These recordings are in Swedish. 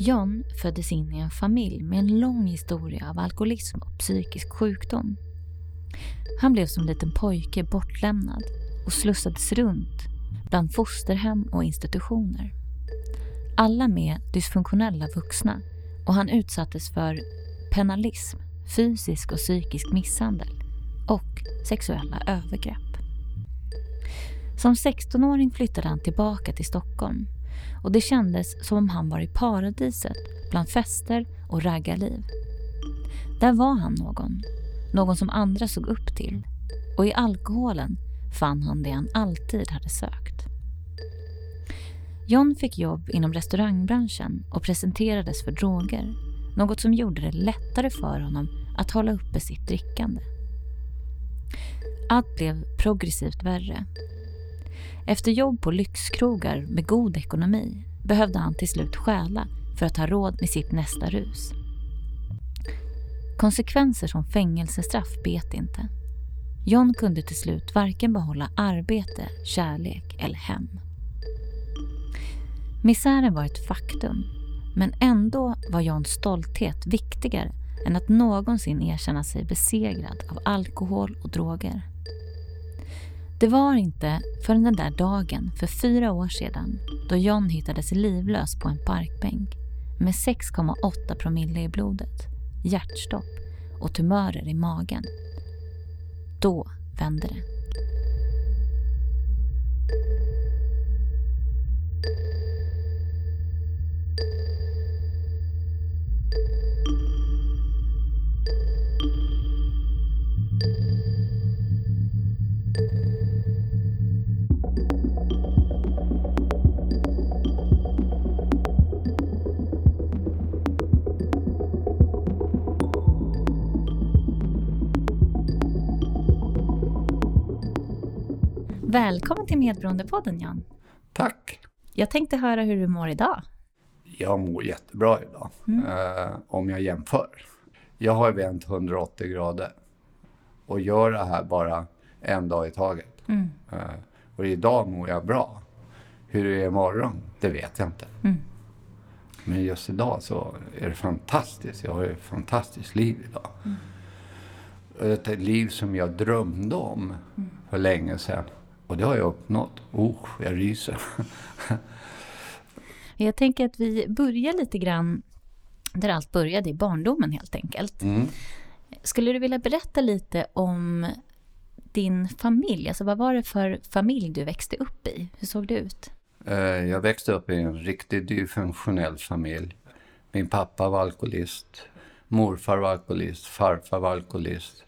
John föddes in i en familj med en lång historia av alkoholism och psykisk sjukdom. Han blev som liten pojke bortlämnad och slussades runt bland fosterhem och institutioner. Alla med dysfunktionella vuxna och han utsattes för penalism, fysisk och psykisk misshandel och sexuella övergrepp. Som 16-åring flyttade han tillbaka till Stockholm och det kändes som om han var i paradiset bland fester och raggarliv. Där var han någon, någon som andra såg upp till och i alkoholen fann han det han alltid hade sökt. John fick jobb inom restaurangbranschen och presenterades för droger, något som gjorde det lättare för honom att hålla uppe sitt drickande. Allt blev progressivt värre. Efter jobb på lyxkrogar med god ekonomi behövde han till slut stjäla för att ha råd med sitt nästa rus. Konsekvenser som fängelsestraff bet inte. John kunde till slut varken behålla arbete, kärlek eller hem. Misären var ett faktum, men ändå var Johns stolthet viktigare än att någonsin erkänna sig besegrad av alkohol och droger. Det var inte förrän den där dagen för fyra år sedan då John hittades livlös på en parkbänk med 6,8 promille i blodet, hjärtstopp och tumörer i magen. Då vände det. Välkommen till Medberoendepodden Jan. Tack. Jag tänkte höra hur du mår idag. Jag mår jättebra idag, mm. eh, om jag jämför. Jag har vänt 180 grader och gör det här bara en dag i taget. Mm. Eh, och idag mår jag bra. Hur det är imorgon, det vet jag inte. Mm. Men just idag så är det fantastiskt. Jag har ett fantastiskt liv idag. Mm. Ett liv som jag drömde om mm. för länge sedan. Och det har jag uppnått. Oh, jag ryser. jag tänker att vi börjar lite grann där allt började, i barndomen helt enkelt. Mm. Skulle du vilja berätta lite om din familj? Alltså vad var det för familj du växte upp i? Hur såg det ut? Eh, jag växte upp i en riktigt dysfunktionell familj. Min pappa var alkoholist, morfar var alkoholist, farfar var alkoholist.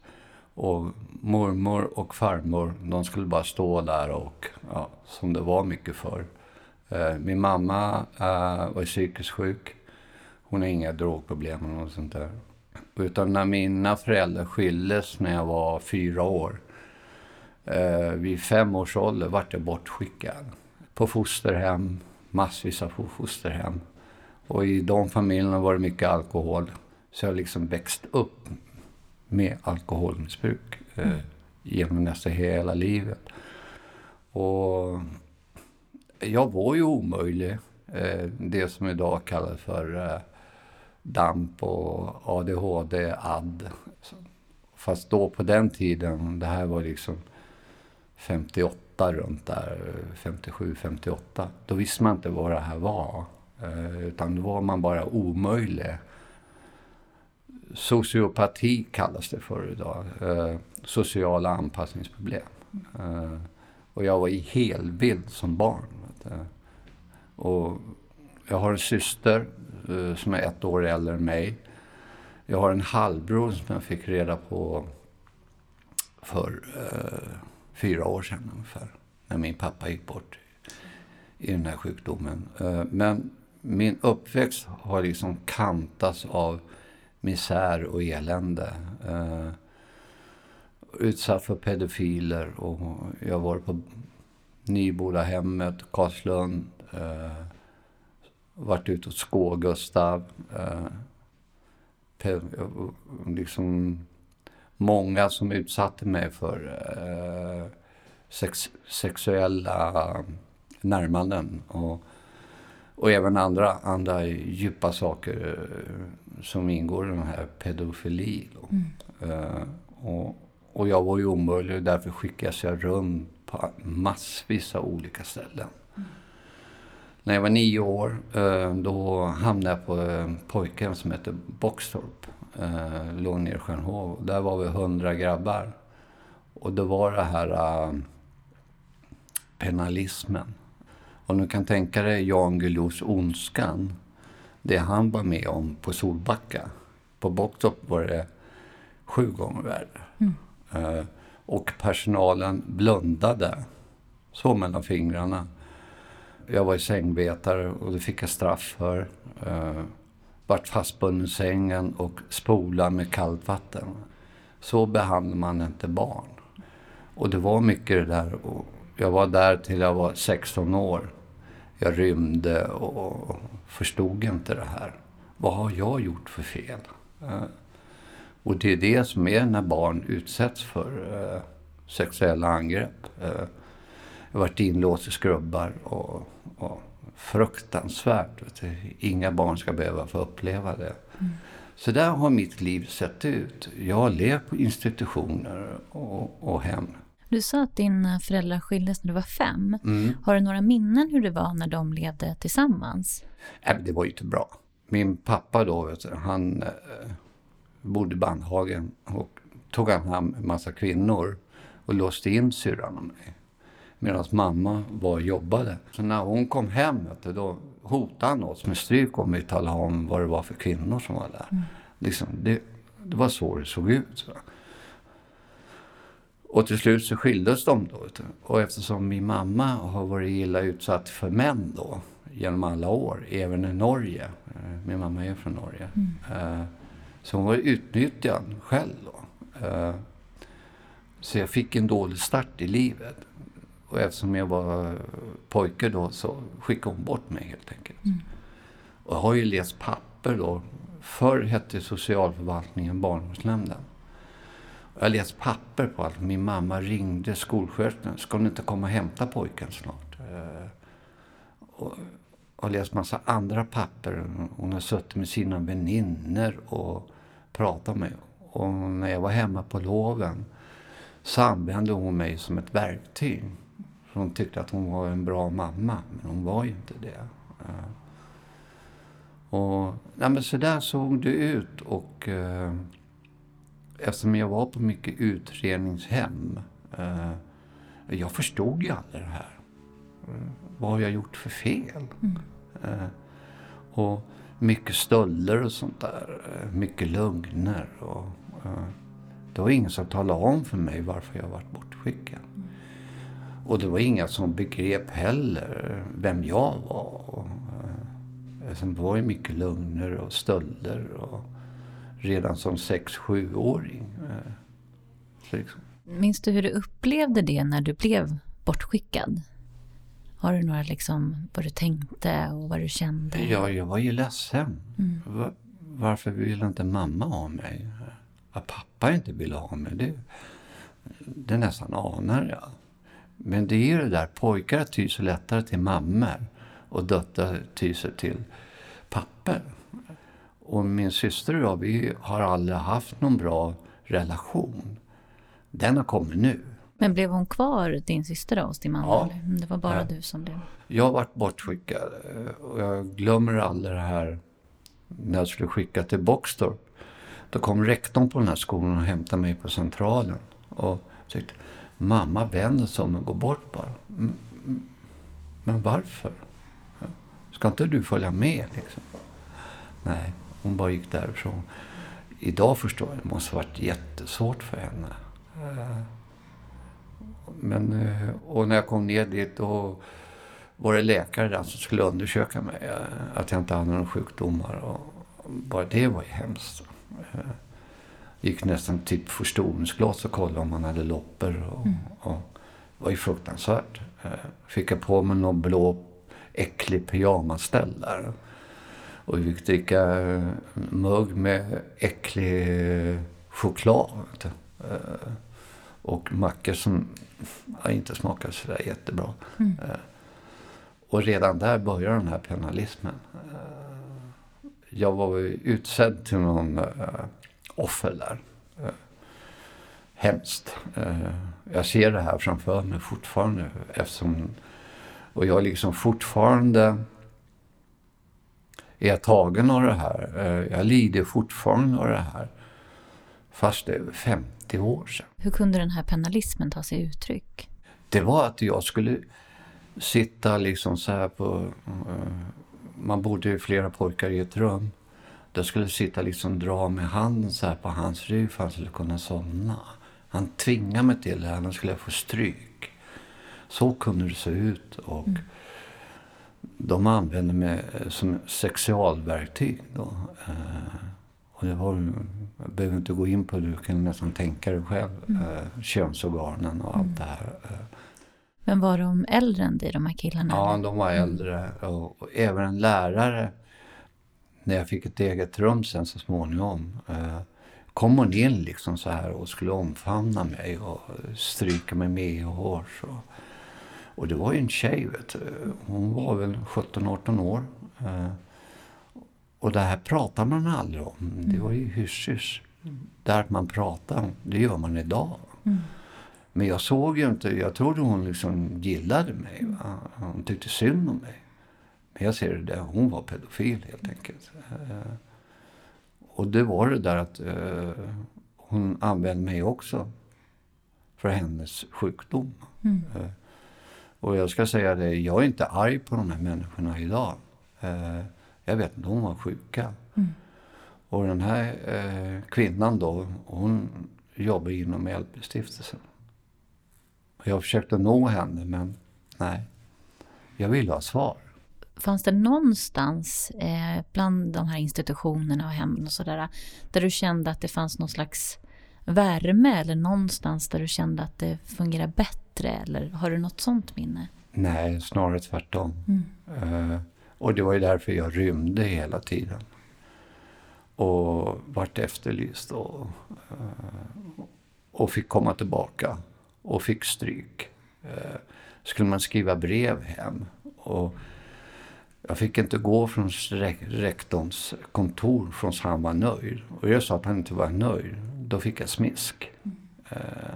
Och mormor och farmor, de skulle bara stå där och, ja, som det var mycket för. Eh, min mamma eh, var psykiskt sjuk. Hon har inga drogproblem eller något sånt där. Utan när mina föräldrar skildes när jag var fyra år. Eh, vid fem års ålder vart jag bortskickad. På fosterhem, massvis av fosterhem. Och i de familjerna var det mycket alkohol. Så jag liksom växt upp med alkoholmissbruk eh, mm. genom nästan hela livet. Och jag var ju omöjlig. Eh, det som idag kallas för eh, DAMP och ADHD, AD. Fast då på den tiden, det här var liksom 58 runt där, 57, 58. Då visste man inte vad det här var. Utan då var man bara omöjlig sociopati kallas det för idag. Eh, sociala anpassningsproblem. Eh, och jag var i helbild som barn. Och jag har en syster eh, som är ett år äldre än mig. Jag har en halvbror som jag fick reda på för eh, fyra år sedan ungefär. När min pappa gick bort i den här sjukdomen. Eh, men min uppväxt har liksom kantats av misär och elände. Eh, utsatt för pedofiler och jag var på Nybodahemmet, Karlslund. Eh, varit ute hos Skå-Gustav. Eh, liksom många som utsatte mig för eh, sex, sexuella närmanden. Och, och även andra, andra djupa saker eh, som ingår i den här pedofili. Mm. Uh, och, och jag var ju omöjlig och därför skickades jag runt på massvis av olika ställen. Mm. När jag var nio år uh, då hamnade jag på en pojke som hette Boxtorp. Uh, låg nere i Stjärnhov. Där var vi hundra grabbar. Och det var det här penalismen. Om du kan tänka dig Jan Guillous Ondskan. Det han var med om på Solbacka. På Bocktorp var det sju gånger värre. Mm. Uh, och personalen blundade. Så mellan fingrarna. Jag var i sängvetare och det fick jag straff för. Uh, vart fastbunden i sängen och spolad med kallt vatten. Så behandlar man inte barn. Och det var mycket det där. Och jag var där till jag var 16 år. Jag rymde och förstod inte det här. Vad har jag gjort för fel? Eh, och det är det som är när barn utsätts för eh, sexuella angrepp. Eh, jag har varit inlåst i skrubbar och, och fruktansvärt. Inga barn ska behöva få uppleva det. Mm. Så där har mitt liv sett ut. Jag har levt på institutioner och, och hem. Du sa att dina föräldrar skildes när du var fem. Mm. Har du några minnen hur det var när de levde tillsammans? Nej, det var ju inte bra. Min pappa då, han eh, bodde i Bandhagen och tog han hem en massa kvinnor och låste in syrran och mig. Medan mamma var och jobbade. Så när hon kom hem då hotade han oss med stryk om vi talade om vad det var för kvinnor som var där. Mm. Liksom, det, det var så det såg ut. Så. Och till slut så skildes de då. Och eftersom min mamma har varit illa utsatt för män då genom alla år, även i Norge. Eh, min mamma är från Norge. Mm. Eh, så hon var utnyttjad själv då. Eh, så jag fick en dålig start i livet. Och eftersom jag var pojke då så skickade hon bort mig helt enkelt. Mm. Och jag har ju läst papper då. Förr hette socialförvaltningen barnavårdsnämnden. Jag har läst papper på att Min mamma ringde skolsköterskan. Ska hon inte komma och hämta pojken snart? Eh, och jag har läst massa andra papper. Hon har suttit med sina vänner och pratat med. Och när jag var hemma på loven så använde hon mig som ett verktyg. hon tyckte att hon var en bra mamma, men hon var ju inte det. Eh, och, nej, men så där såg det ut. och... Eh, Eftersom jag var på mycket utredningshem. Eh, jag förstod ju aldrig det här. Eh, vad har jag gjort för fel? Mm. Eh, och mycket stölder och sånt där. Eh, mycket lögner. Och, eh, det var ingen som talade om för mig varför jag varit bortskickad. Mm. Och det var inga som begrep heller vem jag var. Och, eh, det var ju mycket lögner och stölder. Och, redan som 6-7-åring. Eh, liksom. Minns du hur du upplevde det när du blev bortskickad? Har du några liksom, vad du tänkte och vad du kände? Ja, jag var ju ledsen. Mm. Var, varför ville inte mamma ha mig? Att pappa inte ville ha mig, det, det nästan anar jag. Men det är ju det där, pojkar tyr lättare till mammor och döttrar tyr sig till papper. Och min syster och jag, vi har aldrig haft någon bra relation. Den har kommit nu. Men blev hon kvar, din syster då, hos din mamma? Ja. Det var bara ja. du som blev... Jag har varit bortskickad. Och jag glömmer aldrig det här när jag skulle skicka till Boxtorp. Då kom rektorn på den här skolan och hämtade mig på centralen. Och tyckte, mamma vänder sig om och går bort bara. Men varför? Ska inte du följa med liksom? Nej. Hon bara gick därifrån. Idag förstår jag, det måste ha varit jättesvårt för henne. Eh, men, eh, och när jag kom ner dit då var det läkare där som skulle undersöka mig. Eh, att jag inte hade några sjukdomar. Och bara det var ju hemskt. Gick nästan typ förstoringsglas och kollade om man hade loppor. Och, mm. och, det var ju fruktansvärt. Fick jag på mig någon blå äcklig pyjamasställ där. Och vi fick dricka eh, mugg med äcklig eh, choklad. Eh, och mackor som inte smakade sådär jättebra. Mm. och redan där började den här penalismen. Jag var utsedd till någon offer där. Hemskt. Jag ser det här framför mig fortfarande eftersom och jag liksom fortfarande är tagen av det här. Jag lider fortfarande av det här. Fast det är 50 år sedan. Hur kunde den här penalismen ta sig uttryck? Det var att jag skulle sitta liksom så här på... Uh, man bodde flera pojkar i ett rum. Då skulle jag sitta liksom dra med handen så här på hans rygg för att han skulle kunna somna. Han tvingade mig till det, annars skulle jag få stryk. Så kunde det se ut. Och mm. De använde mig som sexualverktyg. Då. Uh, och det var, jag behöver inte gå in på det, du kan nästan tänka dig själv. Mm. Uh, könsorganen och allt mm. det här. Men var de äldre än dig, de här killarna? Ja, de var mm. äldre. Och, och även en lärare, när jag fick ett eget rum sen så småningom, eh, kom hon in liksom så här och skulle omfamna mig och stryka mig med hår. Så. Och det var ju en tjej, vet du. Hon var väl 17-18 år. Eh, och det här pratar man aldrig om. Det mm. var ju hysch-hysch. Där man pratar, det gör man idag. Mm. Men jag såg ju inte, jag trodde hon liksom gillade mig. Va? Hon tyckte synd om mig. Men jag ser det där, hon var pedofil helt enkelt. Uh, och det var det där att uh, hon använde mig också för hennes sjukdom. Mm. Och jag ska säga det, jag är inte arg på de här människorna idag. jag vet att de var sjuka. Mm. Och den här kvinnan då, hon jobbar inom LP-stiftelsen. Jag försökte nå henne, men nej. Jag ville ha svar. Fanns det någonstans eh, bland de här institutionerna och hemmen och sådär, där du kände att det fanns någon slags värme eller någonstans där du kände att det fungerar bättre? Eller har du något sånt minne? Nej, snarare tvärtom. Mm. Uh, och det var ju därför jag rymde hela tiden. Och vart efterlyst och, uh, och fick komma tillbaka och fick stryk. Eh, skulle man skriva brev hem. Och jag fick inte gå från rektorns kontor från han var nöjd. Och jag sa att han inte var nöjd. Då fick jag smisk. Eh,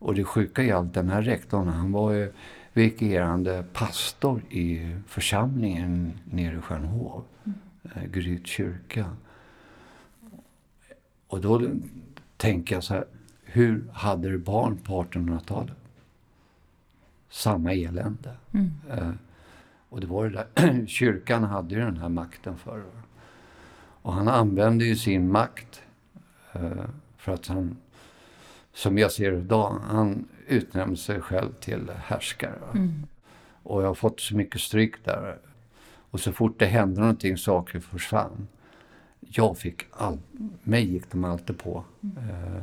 och det sjuka i allt, den här rektorn, han var ju vikarierande pastor i församlingen nere i Stjärnhov. Eh, Gryt kyrka. Och då tänker jag så här, hur hade du barn på 1800-talet? Samma elände. Mm. Eh, och det var det där, kyrkan hade ju den här makten förr. Och han använde ju sin makt eh, för att han, som jag ser idag, han utnämnde sig själv till härskare. Mm. Och jag har fått så mycket stryk där. Och så fort det hände någonting, saker försvann. Jag fick all, mig gick de alltid på. Mm.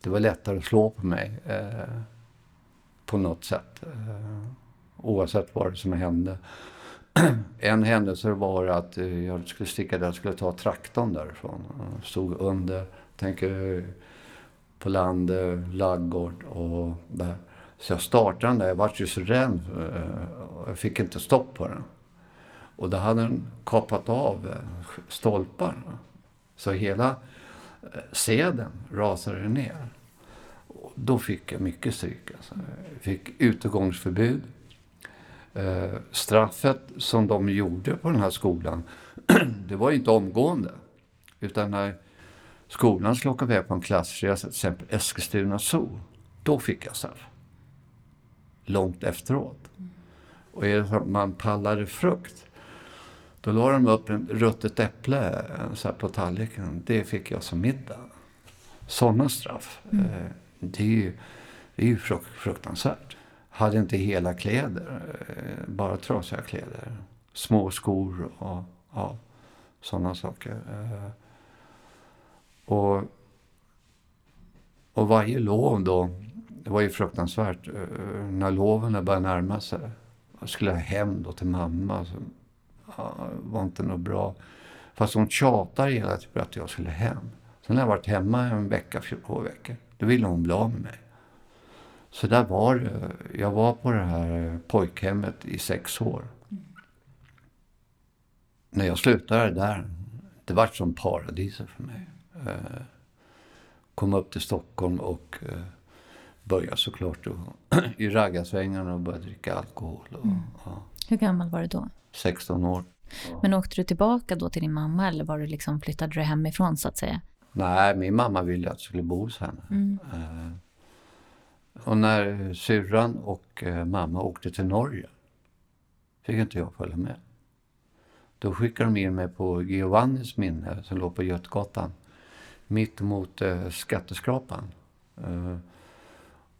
Det var lättare att slå på mig eh, på något sätt. Eh, oavsett vad det som hände. en händelse var att jag skulle sticka där, jag skulle ta traktorn därifrån. Stod under, tänker på land, eh, laggård och där. Så jag startade den där, jag var ju så rädd. Eh, jag fick inte stopp på den. Och då hade den kapat av eh, stolpar. Så hela seden rasade ner. Och då fick jag mycket stryk. Alltså. Jag fick utegångsförbud. Straffet som de gjorde på den här skolan, det var inte omgående. Utan när skolan skulle åka iväg på en klassresa, till exempel Eskilstuna Zoo, då fick jag straff. Långt efteråt. Och är det så att man pallade frukt, då la de upp en ruttet äpple eh, så på tallriken. Det fick jag som middag. Sådana straff. Mm. Eh, det är ju, det är ju fruktansvärt. Hade inte hela kläder, eh, bara trasiga kläder. Små skor och ja, sådana saker. Och, och varje lov då, det var ju fruktansvärt. Eh, när loven började närma sig. Jag skulle hem då till mamma var inte något bra. Fast hon tjatade hela tiden att jag skulle hem. Sen har jag varit hemma en vecka, två veckor. Då ville hon bli av med mig. Så där var det. Jag var på det här pojkhemmet i sex år. när jag slutade där, det var som paradiset för mig. Eh, kom upp till Stockholm och eh, började såklart då, i raggarsvängarna och började dricka alkohol. Och, Mm. ja, Hur gammal var du då? 16 år. Men åkte du tillbaka då till din mamma eller var du liksom, flyttade du hemifrån så att säga? Nej, min mamma ville att jag skulle bo hos henne. Mm. Eh, och när syrran och mamma åkte till Norge fick inte jag följa med. Då skickade de in mig på Giovannis minne som låg på Götgatan. Mitt mot eh, skatteskrapan. Eh,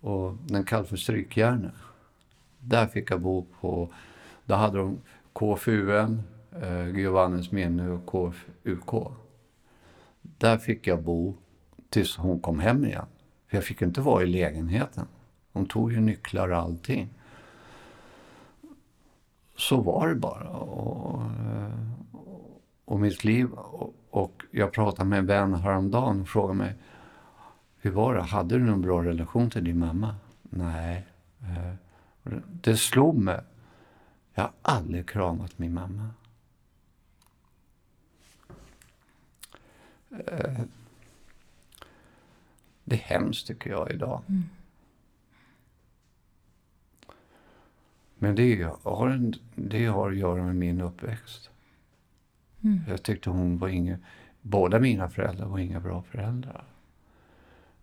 och den kallades för Strykjärnet. Där fick jag bo på, där hade de KFUM, eh, Giovannes minne och KFUK. Där fick jag bo tills hon kom hem igen. För jag fick inte vara i lägenheten. Hon tog ju nycklar och allting. Så var det bara. Och, eh, och mitt liv. Och, och jag pratade med en vän häromdagen och frågade mig. Hur var det? Hade du någon bra relation till din mamma? Nej. Eh, det- slog mig. Jag har aldrig kramat min mamma. Eh, Det är hemskt tycker jag idag. Men det har, en, det har att göra med min uppväxt. Mm. Jag tyckte hon var inga... Båda mina föräldrar var inga bra föräldrar.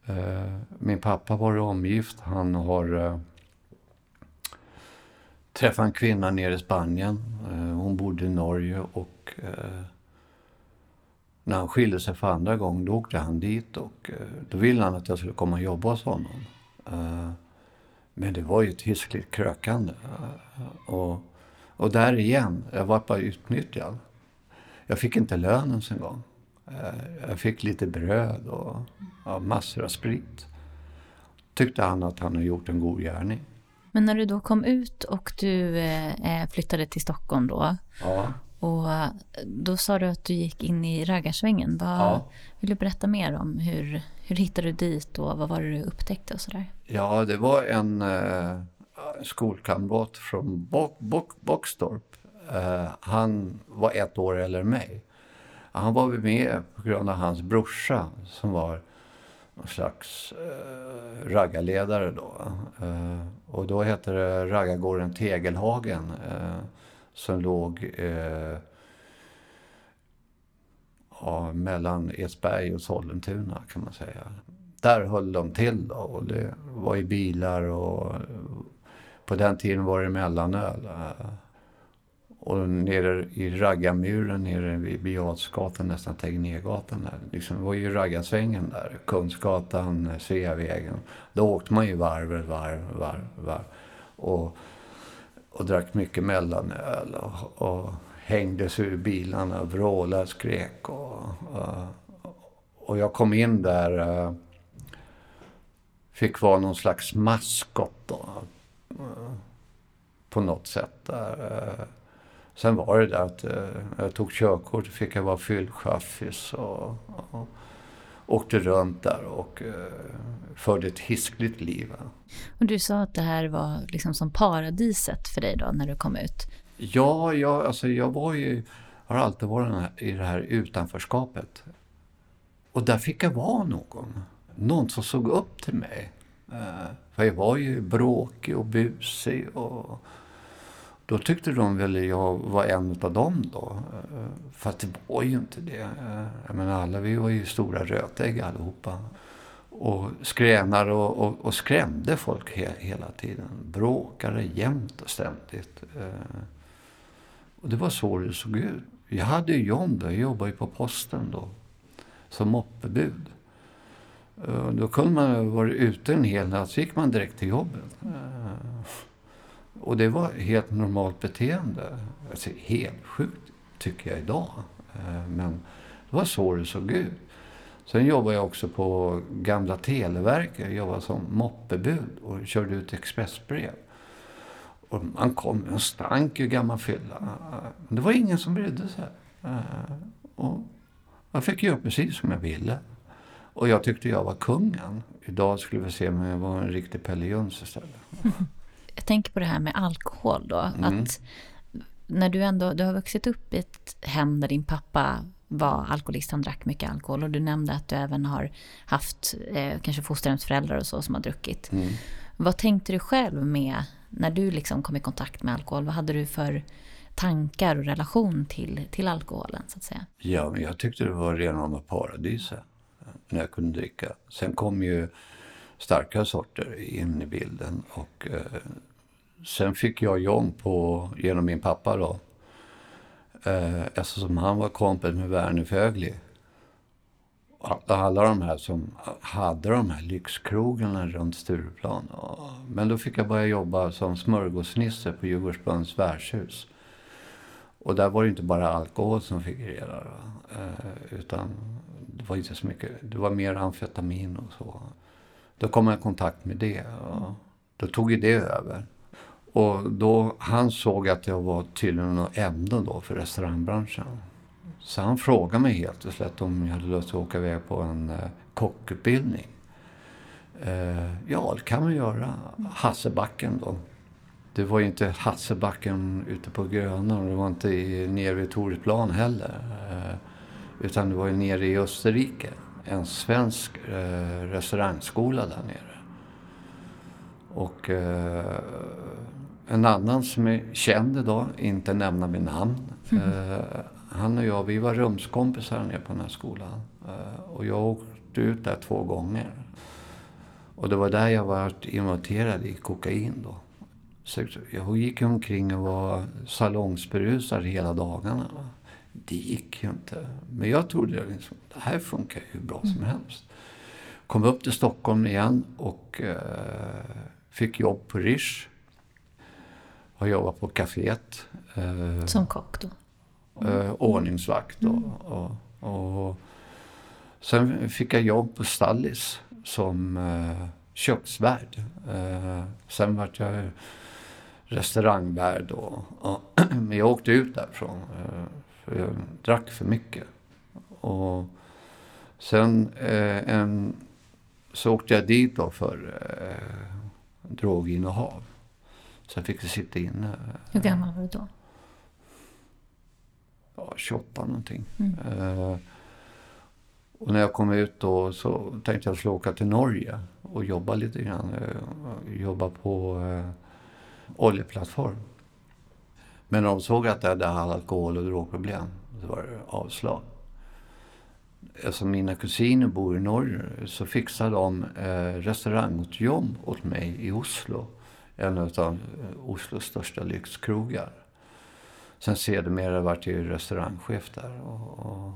Eh, min pappa var omgift. Han har eh, träffat en kvinna nere i Spanien. Eh, hon bodde i Norge och när han skilde sig för andra gången då åkte han dit och då ville han att jag skulle komma och jobba hos honom. Men det var ju ett hiskligt krökande. Och, och där igen, jag var bara utnyttjad. Jag fick inte lön ens en gång. Eh, Jag fick lite bröd och ja, massor av sprit. Tyckte han att han hade gjort en god gärning. Men när du då kom ut och du eh, flyttade till Stockholm då. Ja. Och eh, då sa du att du gick in i raggarsvängen. Vad, Ja. Vill du berätta mer om hur, hur hittade du dit och vad var det du upptäckte och sådär? Ja, det var en eh, skolkamrat från Bo- Bo- Boxtorp. Eh, han var ett år äldre än mig. Han var med på grund av hans brorsa som var någon slags eh, raggarledare då. Eh, och då hette det raggargården Tegelhagen eh, som låg eh, ja, mellan Edsberg och Sollentuna kan man säga. Där höll de till då och det var i bilar och på den tiden var det mellanöl. eh. Och nere i raggarmuren nere vid Birger nästan Tegnérgatan där. Liksom, det var ju raggarsvängen där. Kungsgatan, Sveavägen. Då åkte man ju varv, varv, varv, varv. Och, och drack mycket mellanöl och, och hängde sig ur bilarna, vrålade, skrek. Och, och, och jag kom in där, eh, fick vara någon slags maskot då. Eh, på något sätt där. Eh, Sen var det där att eh, när jag tog körkort fick jag vara fyllchaffis och, och åkte runt där och eh, förde ett hiskligt liv. Och du sa att det här var liksom som paradiset för dig då när du kom ut. Ja, jag, alltså jag var ju, har alltid varit i det här utanförskapet. Och där fick jag vara någon. Någon som såg upp till mig. Eh, för jag var ju bråkig och busig. Och då tyckte de väl jag var en av dem då. Fast det var ju inte det. Jag menar, alla vi var ju stora rötägg allihopa. Och skränade och, och, och skrämde folk he, hela tiden. Bråkade jämt och ständigt. Eh, och det var så det såg ut. Jag hade ju jobb, jag jobbade ju på posten då. Som moppebud. Eh, då kunde man vara ute en hel natt, så gick man direkt till jobbet. Eh, och det var helt normalt beteende. Alltså, helt sjukt tycker jag idag. Eh, men det var så det såg ut. Sen jobbade jag också på gamla Televerket. Jag jobbade som moppebud och körde ut expressbrev. Och man kom, och stank ju gammal fylla. Men det var ingen som brydde sig. Eh, och jag fick göra precis som jag ville. Och jag tyckte jag var kungen. Idag skulle vi se om jag var en riktig Pelle Jöns istället. Jag tänker på det här med alkohol då. Mm. Att när du ändå du har vuxit upp i ett hem där din pappa var alkoholist, han drack mycket alkohol och du nämnde att du även har haft eh, kanske fosterhemsföräldrar och så som har druckit. Mm. Vad tänkte du själv med när du liksom kom i kontakt med alkohol? Vad hade du för tankar och relation till, till alkoholen så att säga? Ja, men jag tyckte det var rena paradiset när jag kunde dricka. Sen kom ju starkare sorter in i bilden och eh, sen fick jag jobb på, genom min pappa då, eh, eftersom han var kompis med Verner Fögli. Alla de här som hade de här lyxkrogarna runt Stureplan. Men då fick jag börja jobba som smörgåsnisse på Djurgårdsbrunns värdshus. Och där var det inte bara alkohol som figurerade. Eh, utan det var inte så mycket. Det var mer amfetamin och så. Då kom jag i kontakt med det. Och då tog ju det över. Och då, han såg att jag var tydligen något ämne då för restaurangbranschen. Så han frågade mig helt och slätt om jag hade lust att åka iväg på en eh, kockutbildning. Eh, ja, det kan man göra. Hassebacken då. Det var ju inte Hassebacken ute på Gröna och det var inte i, nere vid Toreplan heller. Eh, utan det var ju nere i Österrike. En svensk eh, restaurangskola där nere. Och eh, en annan som är känd idag, inte nämna min namn. Mm. han och jag, vi var rumskompisar nere på den här skolan. och jag åkte ut där två gånger. Och det var där jag var involverad i kokain då. Så jag gick omkring och var salongsberusad hela dagarna. Det gick ju inte. Men jag trodde att liksom, det här funkar hur bra som helst. Kom upp till Stockholm igen och eh, fick jobb på Rish. Har jobbat på kaféet. Eh, som kock då? Eh, ordningsvakt. Mm. Och, och, sen fick jag jobb på Stallis som eh, köksvärd. Eh, sen vart jag restaurangvärd. Och, och men jag åkte ut därifrån. Eh, för jag drack för mycket. Och sen eh, en, så åkte jag dit då för eh, droginnehav. Så jag fick sitta inne. Hur gammal var du då? Ja, 28 någonting. Mm. Eh, och när jag kom ut då så tänkte jag att skulle åka till Norge och jobba lite grann. Eh, jobba på eh, oljeplattform. Men när de såg att jag hade alkohol och drogproblem, så var det avslag. Eftersom mina kusiner bor i Norge så fixade de eh, restaurangjobb åt mig i Oslo. En av eh, Oslos största lyxkrogar. Sen sedermera vart jag restaurangchef där. Och, och,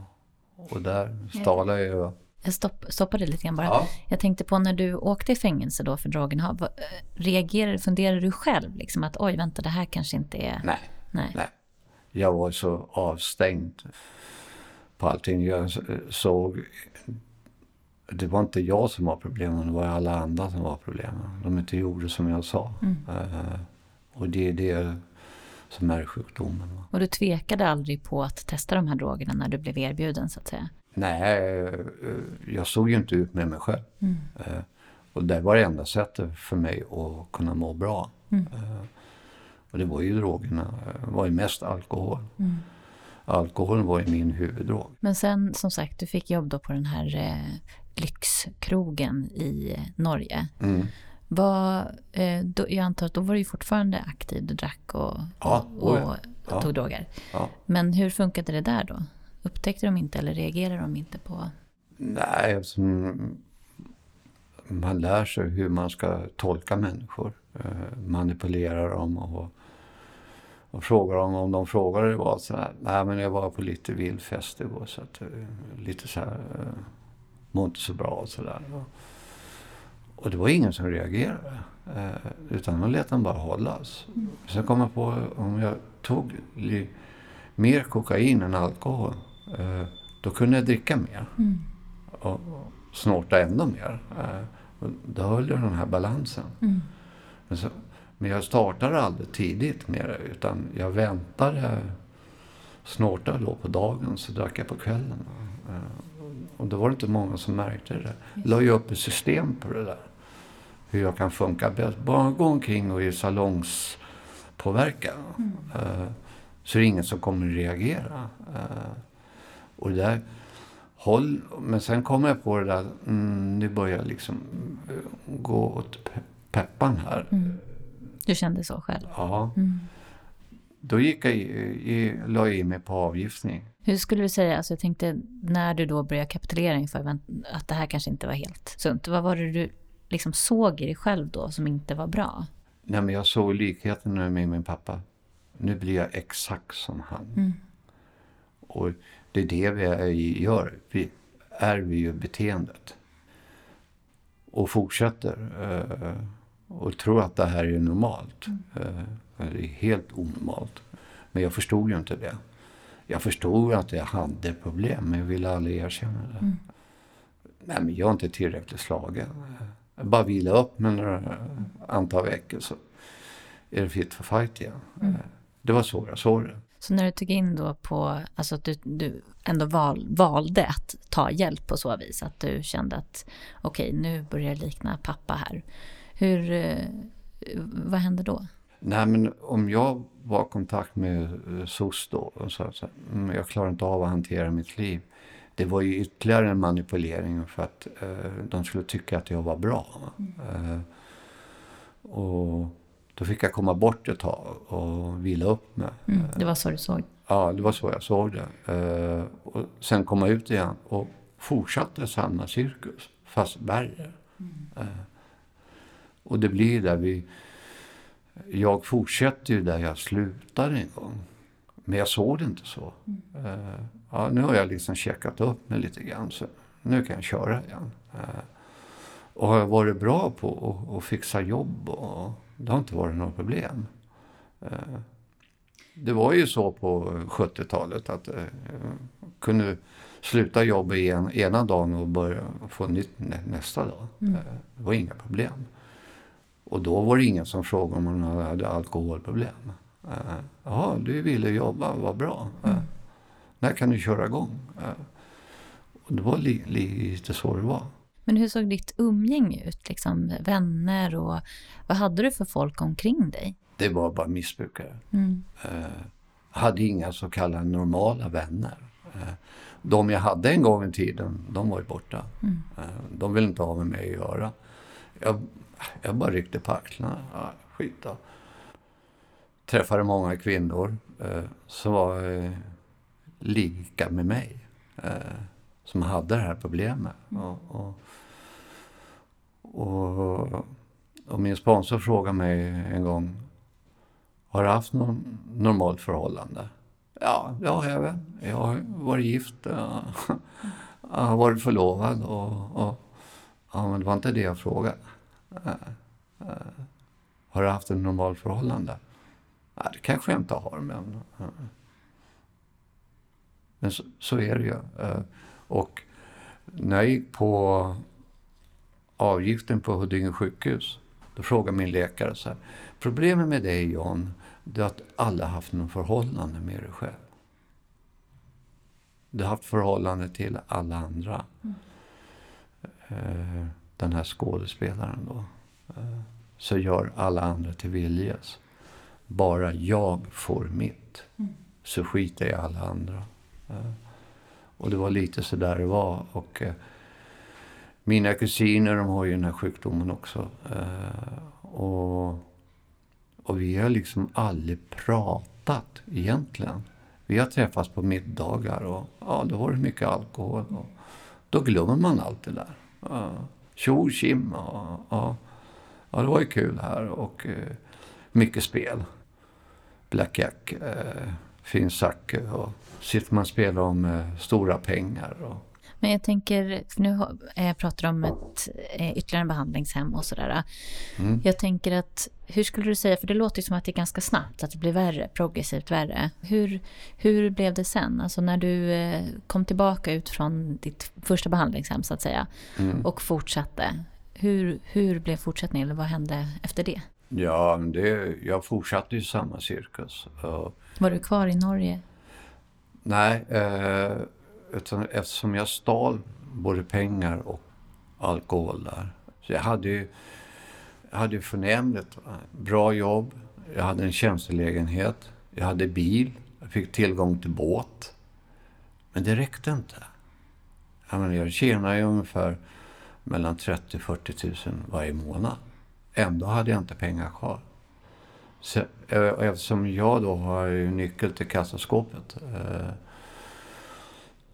och där stalade jag jag stopp, stoppade lite grann bara. Ja. Jag tänkte på när du åkte i fängelse då för droginnehav. Eh, reagerade, funderade du själv liksom att oj vänta det här kanske inte är... Nej. Nej. Nej. Jag var så avstängd på allting. Jag såg... Det var inte jag som var problemet, det var alla andra som var problemet. De inte gjorde som jag sa. Mm. Uh, och det är det som är sjukdomen. Och du tvekade aldrig på att testa de här drogerna när du blev erbjuden så att säga? Nej, jag såg ju inte ut med mig själv. Mm. Uh, och det var det enda sättet för mig att kunna må bra. Mm. Uh, och det var ju drogerna, det var ju mest alkohol. Mm. Alkoholen var ju min huvuddrog. Men sen som sagt, du fick jobb då på den här eh, lyxkrogen i Norge. Mm. Var, eh, då, jag antar att då var du fortfarande aktiv, du drack och, ja, och, och, och ja. tog droger. Ja. Men hur funkade det där då? Upptäckte de inte eller reagerade de inte på? Nej, alltså, man lär sig hur man ska tolka människor. Eh, manipulera dem och och frågar dem om de frågar det var så här, nej men jag var på lite vild fest igår så att eh, lite så här, mår inte så bra och sådär. Och det var ingen som reagerade. Uh, utan de lät den bara hållas. Mm. Sen kom jag på om jag tog mer kokain än alkohol, uh, då kunde jag dricka mer. Mm. Och, snorta ännu mer. Uh, då höll jag den här balansen. Mm. Men så, men jag startade aldrig tidigt med det utan jag väntade. Snortade då på dagen så drack jag på kvällen. Eh, och då var det inte många som märkte det. La ju upp ett system på det där. Hur jag kan funka bäst. Bara gå omkring och är salongspåverkad. Mm. Så är det ingen som kommer att reagera. Eh, och det där, håll, men sen kom jag på det där, mm, nu börjar jag liksom eh, gå åt pe peppan här. Mm. Du kände så själv? Ja. Mm. Då gick jag i, i, la jag i mig på avgiftning. Hur skulle du säga, alltså jag tänkte när du då började kapitulera inför att det här kanske inte var helt sunt. Vad var det du liksom såg i dig själv då som inte var bra? Nej, men jag såg likheten med min pappa. Nu blir jag exakt som han. Mm. Och det är det vi gör. Vi ärver ju beteendet. Och fortsätter. Uh, och tror att det här är normalt. Mm. Uh, det är helt onormalt. Men jag förstod ju inte det. Jag förstod att jag hade problem, men jag ville aldrig erkänna det. Mm. Nej, men jag är inte tillräckligt slagen. Jag bara vila upp med några antal veckor så är det fit för fight igen. Mm. Det var så jag såg det. Så när du tog in då på, alltså att du, du ändå val, valde att ta hjälp på så vis, att du kände att okej, okay, nu börjar det likna pappa här. Hur, eh, vad hände då? Nej, men om jag var i kontakt med eh, SOS då och sa att mm, jag klarar inte av att hantera mitt liv. Det var ju ytterligare en manipulering för att eh, de skulle tycka att jag var bra. Mm. Eh, och då fick jag komma bort ett tag och vila upp mig. Mm, det var så du såg? Ja, det var så jag såg det. Eh, och sen komma ut igen och fortsatte samma cirkus, fast värre. Mm. Eh, och det blir där vi jag fortsätter ju där jag slutade en gång. Men jag såg det inte så. Mm. Uh, ja, nu har jag liksom checkat upp mig lite grann så nu kan jag köra igen. Uh, och har jag varit bra på att fixa jobb och det har inte varit något problem. Uh, det var ju så på 70-talet att jag kunde sluta jobba en, ena dagen och börja få nytt nästa dag. Mm. Det var inga problem. Och då var det ingen som frågade om man hade alkoholproblem. Uh, Jaha, du ville jobba, vad bra. Uh, när kan du köra igång? Uh, och det var li, lite så det var. Men hur såg ditt umgänge ut? Liksom, vänner och vad hade du för folk omkring dig? Det var bara missbrukare. Mm. Uh, hade inga så kallade normala vänner. De jag hade en gång i tiden, de var ju borta. Mm. De ville inte ha med mig att göra. Jag jag bara ryckte på axlarna. Ja, skit då. Träffade många kvinnor eh, som var eh, lika med mig. Eh, som hade det här problemet. Mm. Och, och, och, och, min sponsor frågade mig en gång. Har du haft något normalt förhållande? Ja, det har jag väl. Jag har varit gift. Jag har varit förlovad. Och, och, ja, men det var inte det jag frågade. Har du haft ett normalt förhållande? Nej, det kanske jag inte har, men... Men så, så är det ju. Och när jag gick på avgiften på Huddinge sjukhus, då frågade min läkare så här. Problemet med dig John, det är att alla haft något förhållande med dig själv. Du har haft förhållande till alla andra. Mm den här skådespelaren då. Eh, så gör alla andra till viljes. Bara jag får mitt. Mm. Så skiter jag i alla andra. Eh, och det var lite så där det var. Och eh, mina kusiner de har ju den här sjukdomen också. Och, och vi har liksom aldrig pratat egentligen. Vi har träffats på middagar och ja, då var det mycket alkohol. Och då glömmer man allt det där tjo tjim. Och, och, ja, det var ju kul här och eh, mycket spel. Blackjack, eh, finsack och sitter man och spelar om eh, stora pengar. Och, men jag tänker, för nu eh, pratar om ett eh, ytterligare behandlingshem och sådär. Mm. Jag tänker att, hur skulle du säga, för det låter ju som att det är ganska snabbt, att det blir värre, progressivt värre. Hur, hur blev det sen? Alltså när du eh, kom tillbaka ut från ditt första behandlingshem så att säga mm. och fortsatte. Hur, hur blev fortsättningen, eller vad hände efter det? Ja, det, jag fortsatte i samma cirkus. Var du kvar i Norge? Nej, eh, utan eftersom jag stal både pengar och alkohol där. Så jag hade ju, jag hade ju förnämligt. Bra jobb. Jag hade en tjänstelägenhet. Jag hade bil. Jag fick tillgång till båt. Men det räckte inte. Jag, menar, jag tjänade ju ungefär mellan 30 40 000 varje månad. Ändå hade jag inte pengar kvar. Så, eh, eftersom jag då har nyckel till kassaskåpet eh,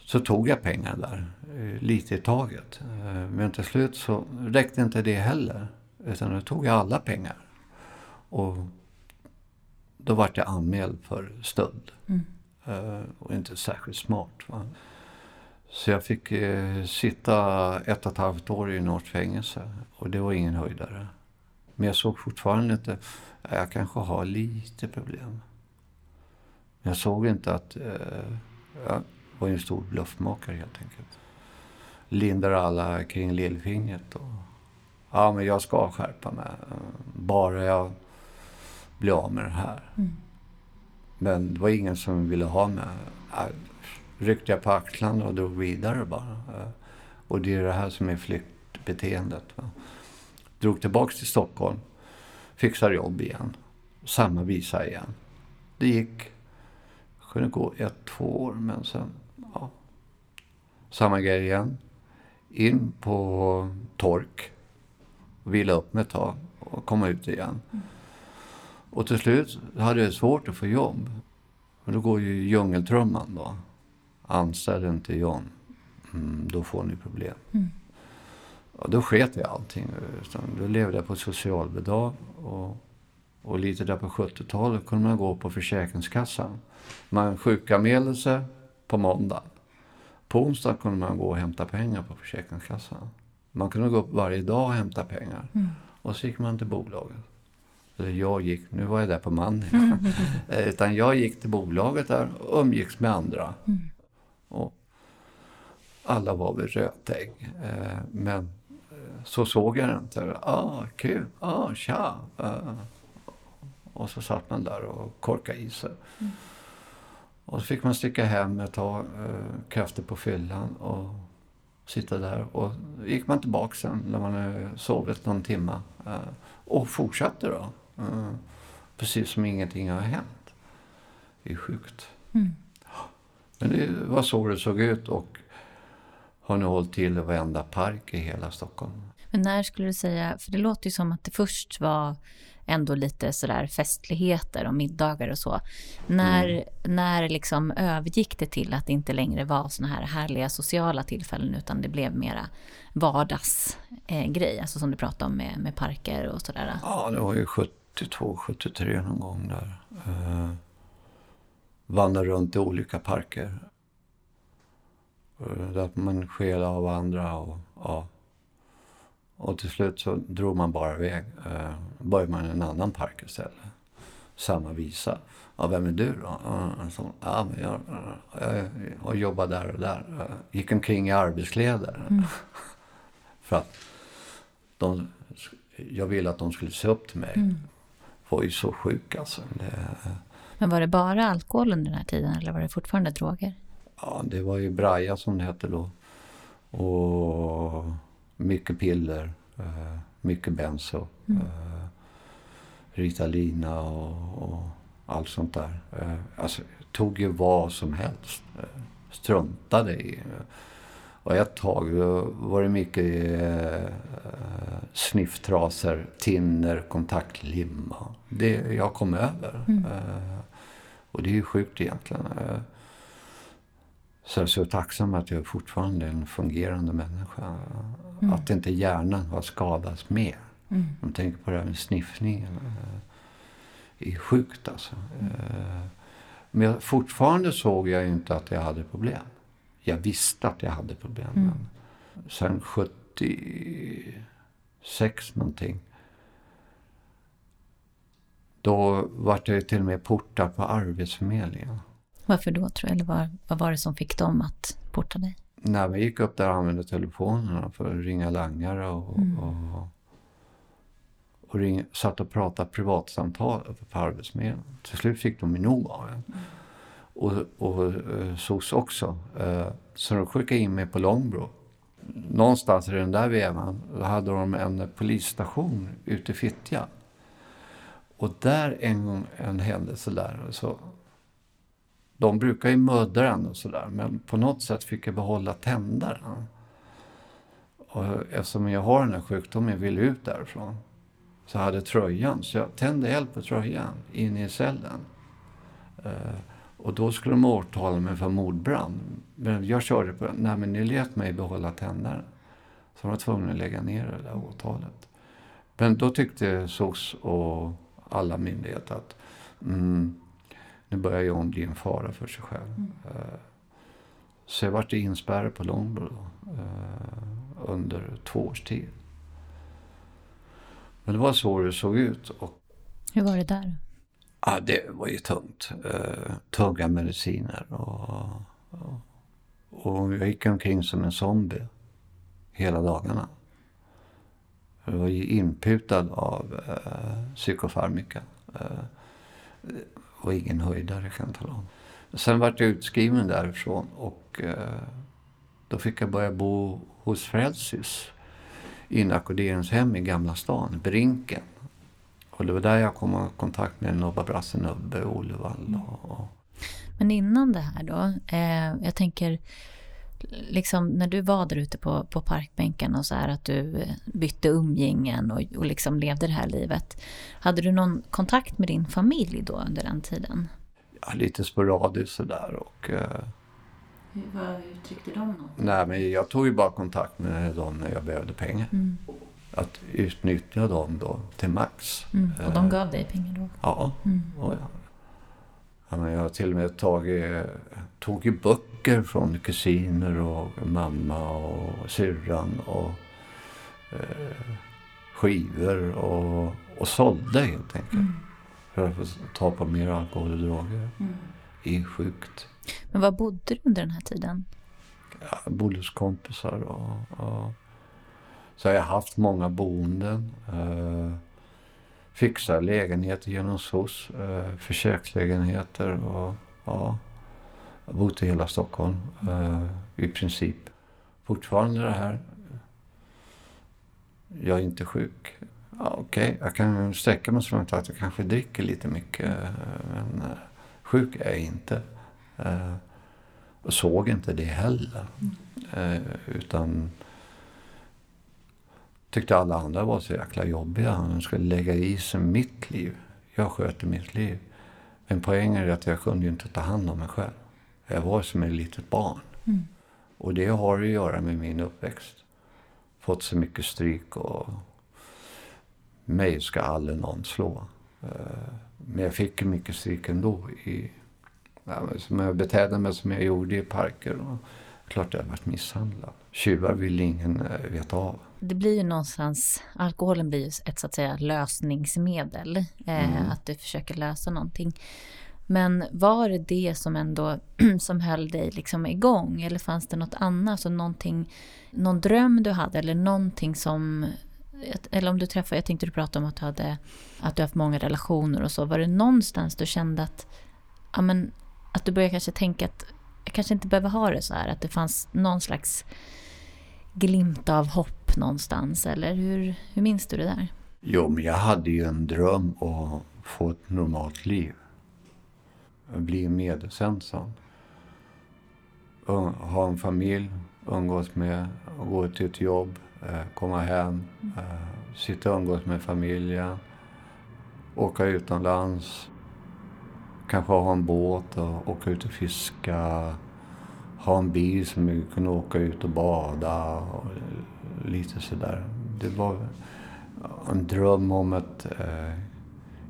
så tog jag pengar där, eh, lite i taget. Eh, men till slut så räckte inte det heller. Utan då tog jag alla pengar. Och då vart jag anmäld för stöld. Mm. Och inte särskilt smart. Va? Så jag fick eh, sitta ett och ett halvt år i något fängelse. Och det var ingen höjdare. Men jag såg fortfarande inte, jag kanske har lite problem. Jag såg inte att eh, jag var en stor bluffmakare helt enkelt. Lindar alla kring lillfingret. Och, ja, men jag ska skärpa mig. Bara jag blir av med det här. Mm. Men det var ingen som ville ha mig. Jag ryckte jag på axlarna och drog vidare bara. Och det är det här som är flyktbeteendet. Va? Drog tillbaks till Stockholm. Fixade jobb igen. Samma visa igen. Det gick. Det kunde gå ett, två år men sen. Samma grej igen. In på tork. Vila upp mig ett tag och komma ut igen. Och till slut hade jag svårt att få jobb. Och då går ju djungeltrumman då. Anställ inte John. Mm, då får ni problem. Mm. Och då sket jag allting. Då levde jag på socialbidrag. Och, och lite där på 70-talet kunde man gå på Försäkringskassan. Man sjukanmälde sig på måndag. På onsdag kunde man gå och hämta pengar på Försäkringskassan. Man kunde gå upp varje dag och hämta pengar. Mm. Och så gick man till bolaget. Eller jag gick, nu var jag där på Manny. Mm. Utan jag gick till bolaget där och umgicks med andra. Mm. Och alla var väl rötägg. Eh, men eh, så såg jag det inte. Ah, kul, ah, tja. Eh, och så satt man där och korkade i sig. Mm. Och så fick man sticka hem ett tag, krafter på fyllan och sitta där. Och gick man tillbaka sen när man sovit någon timme och fortsatte då. Precis som ingenting har hänt. Det är sjukt. Mm. Men det var så det såg ut och har nu hållit till i varenda park i hela Stockholm. Men när skulle du säga, för det låter ju som att det först var ändå lite sådär festligheter och middagar och så. När, mm. när liksom övergick det till att det inte längre var såna här härliga sociala tillfällen utan det blev mera vardagsgrej, eh, alltså som du pratade om med, med parker och sådär? Ja, det var ju 72, 73 någon gång där. Uh, vandra runt i olika parker. Eh, där man skel av andra och ja. Och till slut så drog man bara iväg. Eh, började man i en annan park istället. Samma visa. Ja, vem är du då? Så, ja, men jag, jag, jag jobbar där och där. Jag gick omkring i arbetskläder. Mm. För att de, jag ville att de skulle se upp till mig. Mm. Var ju så sjuk alltså. Det, men var det bara alkohol under den här tiden eller var det fortfarande droger? Ja, det var ju Braja som det hette då. Och mycket piller, eh, mycket benzo. Mm. Eh, Ritalina och, och, allt sånt där. Eh, alltså, tog ju vad som helst. Struntade i. Och ett tag var det mycket eh, snifftrasor, tinner, kontaktlim. Det jag kom över. Mm. Eh, och det är ju sjukt egentligen. Eh, så jag är så tacksam att jag fortfarande är en fungerande människa. Mm. Att inte hjärnan har skadats mer. Mm. Om tänker på det här med sniffningen. Eh, det är sjukt alltså. Mm. Men jag, fortfarande såg jag inte att jag hade problem. Jag visste att jag hade problem. Mm. Men sen 76 någonting då vart jag till och med portad på Arbetsförmedlingen. Varför då tror du? Eller vad, vad var det som fick dem att porta dig? När vi gick upp där och använde telefonerna för att ringa langare och, mm. och, och ring, satt och pratade privatsamtal på Arbetsförmedlingen. Till slut fick de nog av. Mm. Och, och uh, SOS också. Uh, så de skickade in mig på Långbro. Någonstans i den där vevan hade de en polisstation ute i Fittja. Och där en gång, en händelse där, så de brukar ju muddra den och sådär men på något sätt fick jag behålla tänderna. Och eftersom jag har den här sjukdomen jag vill ut därifrån så jag hade tröjan, så jag tände eld på tröjan inne i cellen. Eh, och då skulle de åtala mig för mordbrand. Men jag körde på nej men ni lät mig behålla tänderna. Så de var tvungna att lägga ner det där åtalet. Men då tyckte SOS och alla myndigheter att mm, nu börjar John bli en fara för sig själv. Mm. Uh, så jag vart inspärrad på Långbro uh, under två års tid. Men det var så det såg ut. Och, Hur var det där? Ja, det var ju tungt. Uh, tunga mediciner och, och, och jag gick omkring som en zombie hela dagarna. Jag var ju inputad av uh, psykofarmika. Uh, och ingen höjdare kan jag tala om. Sen vart jag utskriven därifrån och eh, då fick jag börja bo hos Frälsis inackorderingshem i Gamla stan, Brinken. Och det var där jag kom i kontakt med Nobba Brasse Olevall. och Olle Wall. Och... Men innan det här då, eh, jag tänker liksom när du var där ute på, på parkbänken och så här att du bytte umgängen och, och liksom levde det här livet. Hade du någon kontakt med din familj då under den tiden? Ja, lite sporadiskt sådär och... Eh, Vad uttryckte de något? Nej, men jag tog ju bara kontakt med dem när jag behövde pengar. Mm. Att utnyttja dem då till max. Mm. Och de gav dig pengar då? Ja. Mm. Och ja. Jag har till och med tagit, ju böcker från kusiner och mamma och syrran och eh, skivor och, och sålde helt enkelt. Mm. För att få ta på mer alkohol och droger. Mm. I sjukt. Men var bodde du under den här tiden? Jag bodde hos kompisar och, och så har jag haft många boenden. Eh, fixar lägenheter genom SOS, eh, försökslägenheter och ja. Jag har bott i hela Stockholm eh, i princip. Fortfarande det här. Jag är inte sjuk. Ja, Okej, okay. jag kan sträcka mig så långt att jag kanske dricker lite mycket. Men eh, sjuk är jag inte. Eh, och såg inte det heller. Eh, utan tyckte alla andra var så jäkla jobbiga. De skulle lägga i sig mitt liv. Jag sköter mitt liv. Men poängen är att jag kunde ju inte ta hand om mig själv. Jag var som ett litet barn. Mm. Och det har att göra med min uppväxt. Fått så mycket stryk och mig ska aldrig någon slå. Eh, men jag fick mycket stryk ändå. I, som jag betedde mig som jag gjorde i parker. Och klart jag varit misshandlad. Tjuvar vill ingen eh, veta av. Det blir ju någonstans, alkoholen blir ju ett så att säga lösningsmedel. Eh, mm. Att du försöker lösa någonting. Men var det det som ändå som höll dig liksom igång? Eller fanns det något annat? Alltså någonting, någon dröm du hade eller någonting som... Eller om du träffade, jag tänkte du pratade om att du hade att du haft många relationer och så. Var det någonstans du kände att, ja men, att du började kanske tänka att jag kanske inte behöver ha det så här? Att det fanns någon slags glimt av hopp någonstans? Eller hur, hur minns du det där? Jo, men jag hade ju en dröm att få ett normalt liv bli medelsensam. Ha en familj, umgås med, gå till ett jobb, eh, komma hem, eh, sitta och umgås med familjen, åka utomlands, kanske ha en båt och åka ut och fiska, ha en bil som vi kunde åka ut och bada och lite sådär. Det var en dröm om ett eh,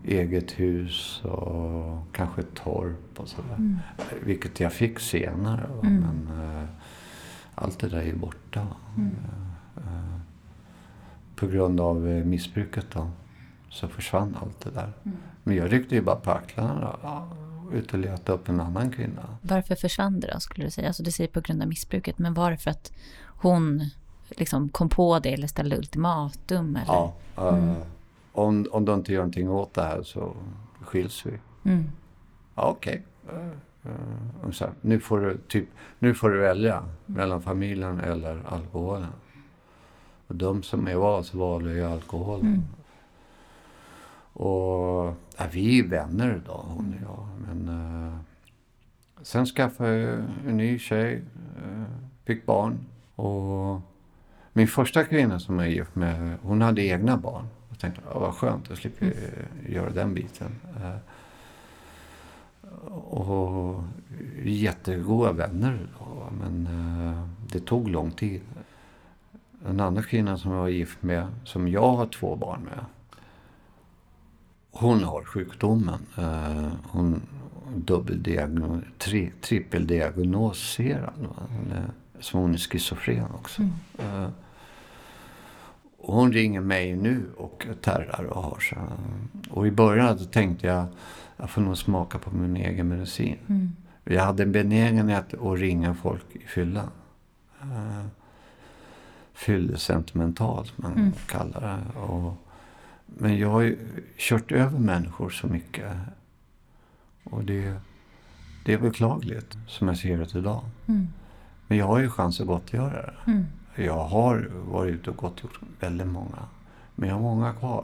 eget hus och kanske ett torp och sådär. Mm. Vilket jag fick senare. Mm. Men uh, allt det där är borta. Mm. Uh, på grund av uh, missbruket då. Så försvann allt det där. Mm. Men jag ryckte ju bara på axlarna och ut och letade upp en annan kvinna. Varför försvann det då skulle du säga? Alltså du säger på grund av missbruket. Men var det för att hon liksom kom på det eller ställde ultimatum? Eller? Ja. Mm om, om du inte gör någonting åt det här så skiljs vi. Mm. Ja, okej. Okay. Uh, uh, nu, får du, typ, nu får du välja mellan familjen eller alkoholen. Och de som är var så valde ju alkoholen. Mm. Och ja, vi är vänner idag hon och jag. Men uh, Sen skaffade jag en ny tjej, eh, fick barn. Och min första kvinna som jag gift med, hon hade egna barn. Jag tänkte, ja, vad skönt, jag slipper mm. göra den biten. Eh, och jättegoda vänner då, men eh, det tog lång tid. Den andra kvinnan som jag var gift med, som jag har två barn med. Hon har sjukdomen. Eh, hon dubbeldiagnos, tri, trippeldiagnoserad. Hon är, så hon är schizofren också. Mm. Och hon ringer mig nu och terrar och har så. Och i början tänkte jag jag får nog smaka på min egen medicin. Mm. Jag hade en benägenhet att ringa folk i fylla. Uh, Fyllesentimental, som man mm. kallar det. Och, men jag har ju kört över människor så mycket. Och det, det är beklagligt, som jag ser det idag. Mm. Men jag har ju chans att gottgöra det. Mm. Jag har varit ute och gottgjort väldigt många. Men jag har många kvar.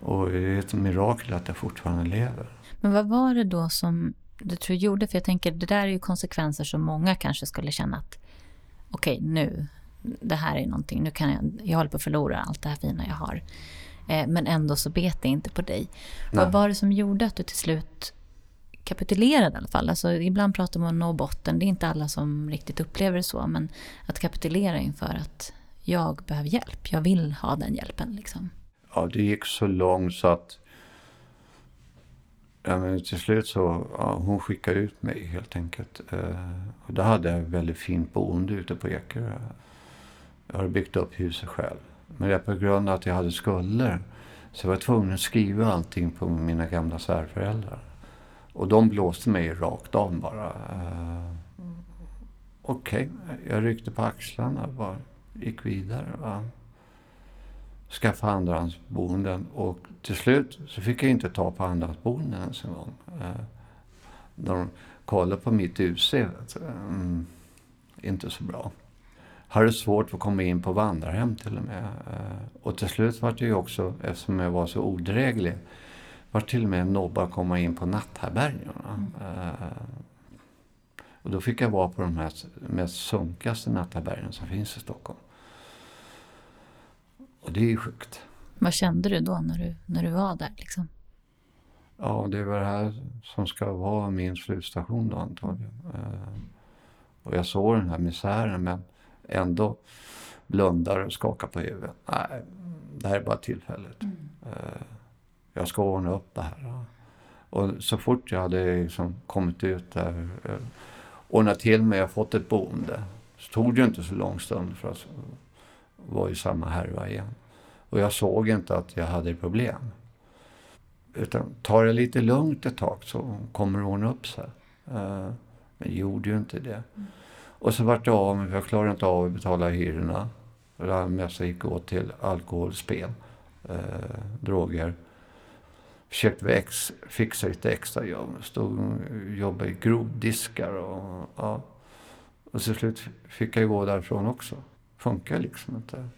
Och det är ett mirakel att jag fortfarande lever. Men vad var det då som du tror gjorde? För jag tänker, det där är ju konsekvenser som många kanske skulle känna att okej, okay, nu, det här är någonting, nu kan jag, jag håller på att förlora allt det här fina jag har. Eh, men ändå så bet det inte på dig. Nej. Vad var det som gjorde att du till slut kapitulerade i alla fall? Alltså, ibland pratar man om att nå botten, det är inte alla som riktigt upplever det så, men att kapitulera inför att jag behöver hjälp, jag vill ha den hjälpen. Liksom ja, det gick så långt så att ja, men till slut så ja, hon skickade ut mig helt enkelt. Eh, och då hade jag ett väldigt fint boende ute på Ekerö. Jag hade byggt upp huset själv. Men det på grund av att jag hade skulder så jag var tvungen att skriva allting på mina gamla svärföräldrar. Och de blåste mig rakt av bara. Uh, Okej, okay. jag ryckte på axlarna och bara gick vidare. Va? Skaffade andrahandsboenden. Och till slut så fick jag inte ta på andrahandsboenden ens en gång. Eh, de kollade på mitt UC. Mm, inte så bra. Hade svårt att komma in på vandrarhem till och med. Eh, och till slut var det ju också, eftersom jag var så odräglig, var till och med nobba att komma in på natthärbärgena. Mm. Eh, och då fick jag vara på de här mest sunkigaste natthärbärgena som finns i Stockholm. Och det är ju sjukt. Vad kände du då när du, när du var där? Liksom? Ja, det var det här som ska vara min slutstation då antagligen. Uh, och jag såg den här misären men ändå blundar och skakar på huvudet. Nej, det här är bara tillfälligt. Mm. Jag ska ordna upp det här. Och så fort jag hade liksom kommit ut där, uh, ordnat till mig och fått ett boende, så tog det inte så lång stund för att var i samma härva igen. Och jag såg inte att jag hade problem. Utan tar det lite lugnt ett tag så kommer det ordna upp sig. Uh, men gjorde ju inte det. Mm. Och så vart det av mig, för jag klarade inte av att betala hyrorna. Det mesta gick åt till alkohol, spel, uh, droger. Försökte ex, fixa lite extra jobb. Stod och jobbade i grovdiskar och ja. Och till slut fick jag gå därifrån också funkar liksom inte.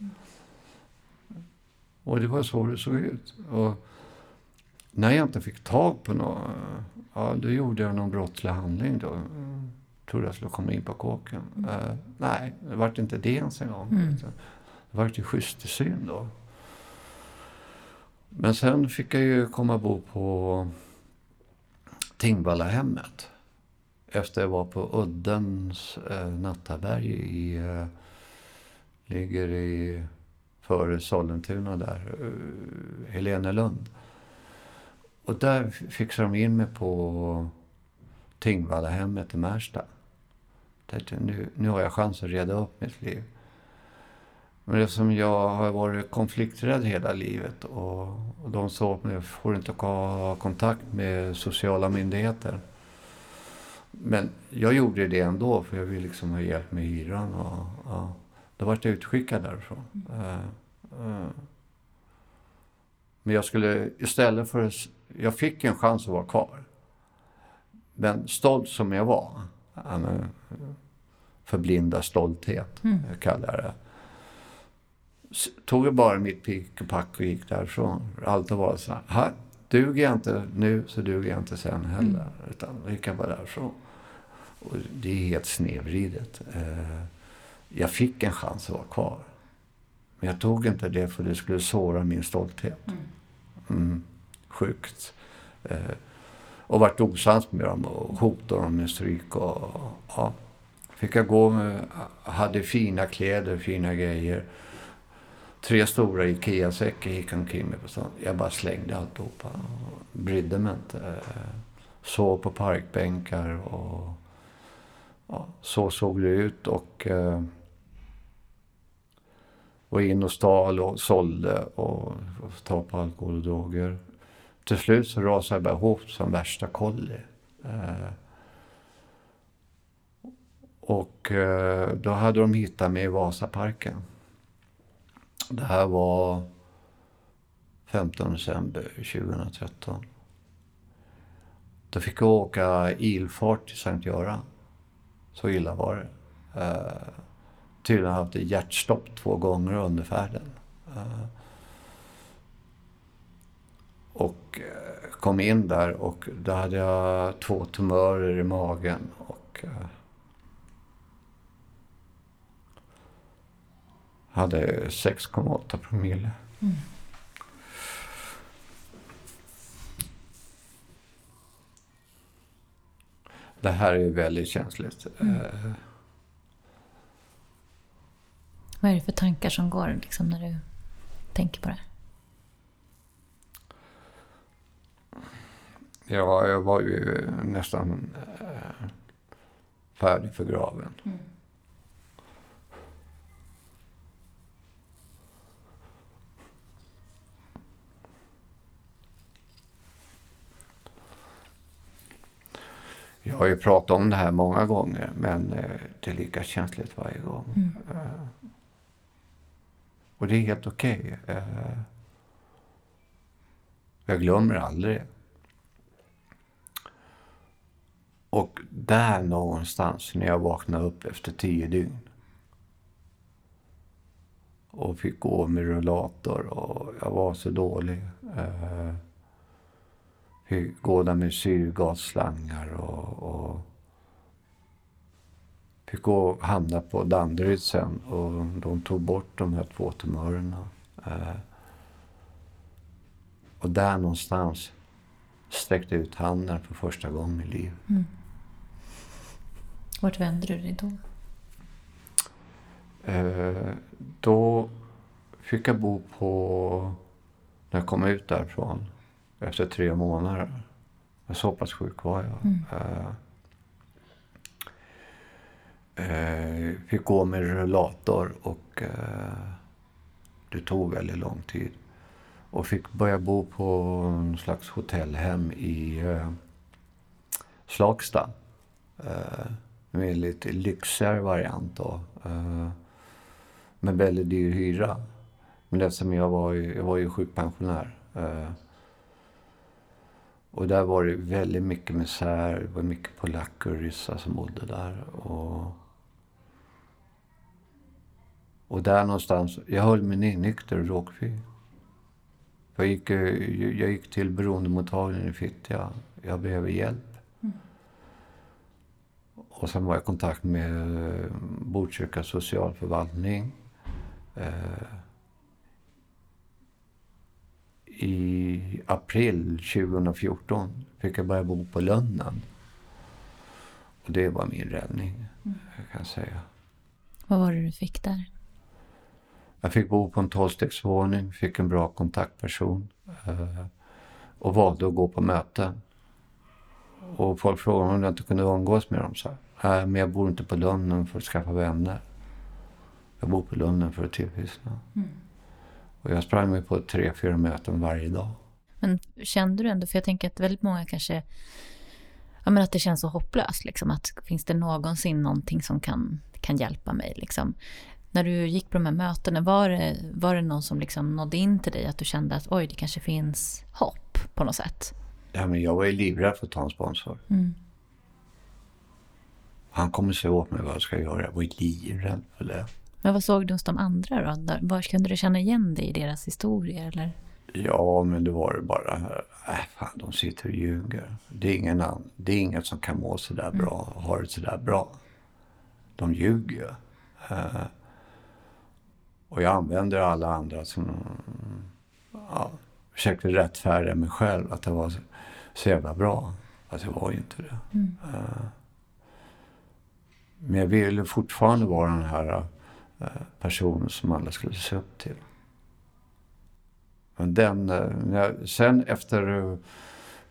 Och det var så det såg ut. Och när jag inte fick tag på något, ja då gjorde jag någon brottslig handling då. Trodde jag skulle komma in på kåken. Mm. Uh, nej, det vart inte det ens en gång. Mm. Det vart ju syn då. Men sen fick jag ju komma och bo på Tingvallahemmet. Efter jag var på Uddens eh, Nattaberg i eh, Ligger i före Sollentuna där, eh, uh, Helenelund. Och där fixade de in mig på Tingvallahemmet i Märsta. Tänkte, nu, nu har jag chans att reda upp mitt liv. Men eftersom jag har varit konflikträdd hela livet och, och de sa att jag får inte ha kontakt med sociala myndigheter. Men jag gjorde det ändå för jag ville liksom ha hjälp med hyran. Och, och då var jag utskickad därifrån. Mm. Uh, uh. Men jag skulle istället för... Jag fick en chans att vara kvar. Men stolt som jag var, uh, förblindad stolthet, mm. jag kallar det. Tog jag bara mitt pick och pack och gick därifrån. Allt var så här, duger jag inte nu så duger jag inte sen heller. Mm. Utan då gick jag bara därifrån. Och det är helt snedvridet. Eh, jag fick en chans att vara kvar. Men jag tog inte det för det skulle såra min stolthet. Mm. Sjukt. Eh, och vart osams med dem och hotade dem med stryk. Och, ja. Fick jag gå med, hade fina kläder, fina grejer. Tre stora Ikea-säckar gick omkring mig. på stan. Jag bara slängde alltihopa. Brydde mig inte. Eh, sov på parkbänkar och ja, så såg det ut. Och eh, var in och stal och sålde och, och tog på alkohol och droger. Till slut så rasade jag bara ihop som värsta kolli. Eh, och eh, då hade de hittat mig i Vasaparken. Det här var 15 december 2013. Då fick jag åka ilfart till Sankt Göran. Så illa var det. Uh, tydligen haft ett hjärtstopp två gånger under färden. Uh, och eh, kom in där och då hade jag två tumörer i magen. Och uh, hade 6,8 promille. Mm. Det här är väldigt känsligt. Mm. Uh, vad är det för tankar som går liksom, när du tänker på det? Ja, jag var ju nästan äh, färdig för graven. Mm. Jag har ju pratat om det här många gånger men äh, det är lika känsligt varje gång. Mm. Äh, och det är helt okej. Okay. Eh, jag glömmer aldrig. Och där någonstans när jag vaknade upp efter tio dygn och fick gå med rullator och jag var så dålig. Fick gå där med syrgasslangar och, och fick gå hamna på Danderyd sen och de tog bort de här två tumörerna. Eh, och där någonstans sträckte ut handen för första gången i livet. Mm. Vart vände du dig då? Eh, då fick jag bo på, när jag kom ut därifrån, efter tre månader. Så pass sjuk var jag. Mm. Eh, Eh, fick gå med rullator och eh, det tog väldigt lång tid. Och fick börja bo på en slags hotellhem i eh, Slagsta. Eh, med lite lyxigare variant då. Eh, med väldigt dyr hyra. Men eftersom jag var ju, jag var ju sjukpensionär. Eh, och där var det väldigt mycket misär. Det var mycket polacker och ryssar som bodde där. Och och där någonstans, jag höll mig nykter och drogfri. Jag gick, jag gick till beroendemottagningen i Fittja. Jag behöver hjälp. Mm. Och sen var jag i kontakt med Botkyrka socialförvaltning. Eh, I april 2014 fick jag börja bo på Lönnen. Och det var min räddning, mm. kan jag säga. Vad var det du fick där? Jag fick bo på en tolvstegsvåning, fick en bra kontaktperson eh, och valde att gå på möten. Och folk frågade om jag inte kunde umgås med dem. Så Nej, men jag bor inte på Lunden för att skaffa vänner. Jag bor på Lunden för att tillfriskna. Mm. Och jag sprang mig på tre, fyra möten varje dag. Men kände du ändå, för jag tänker att väldigt många kanske, ja men att det känns så hopplöst liksom, att finns det någonsin någonting som kan, kan hjälpa mig liksom när du gick på de här mötena, var det, var det någon som liksom nådde in till dig? Att du kände att oj, det kanske finns hopp på något sätt? Ja, men jag var ju livrädd för att ta en sponsor. Mm. Han kommer säga åt mig vad jag ska göra. Jag var ju livrädd för det. Men vad såg du hos de andra då? Var kunde du känna igen dig i deras historier? Eller? Ja, men det var det bara. Äh, fan, de sitter och ljuger. Det är, ingen annan, det är ingen som kan må sådär mm. bra och ha det sådär bra. De ljuger ju. Uh, och jag använder alla andra som... Ja, försökte rättfärdiga mig själv att det var så, så jävla bra. Fast det var ju inte det. Mm. Uh, men jag ville fortfarande vara den här uh, personen som alla skulle se upp till. Men den, uh, jag, sen efter ett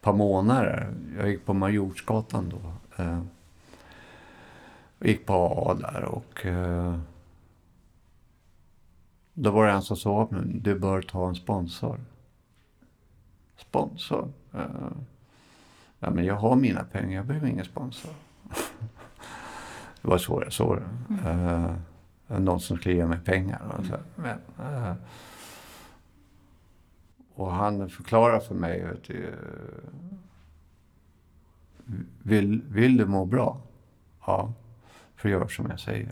par månader, jag gick på Majorsgatan då. Jag gick på AA där och då var det en som sa att du bör ta en sponsor. Sponsor? Uh, ja, men jag har mina pengar, jag behöver ingen sponsor. det var så jag såg det. Uh, Eh, någon som skulle ge mig pengar. Och, så. Men, eh, och han förklarar för mig att eh, vill, vill du må bra? Ja, för gör som jag säger.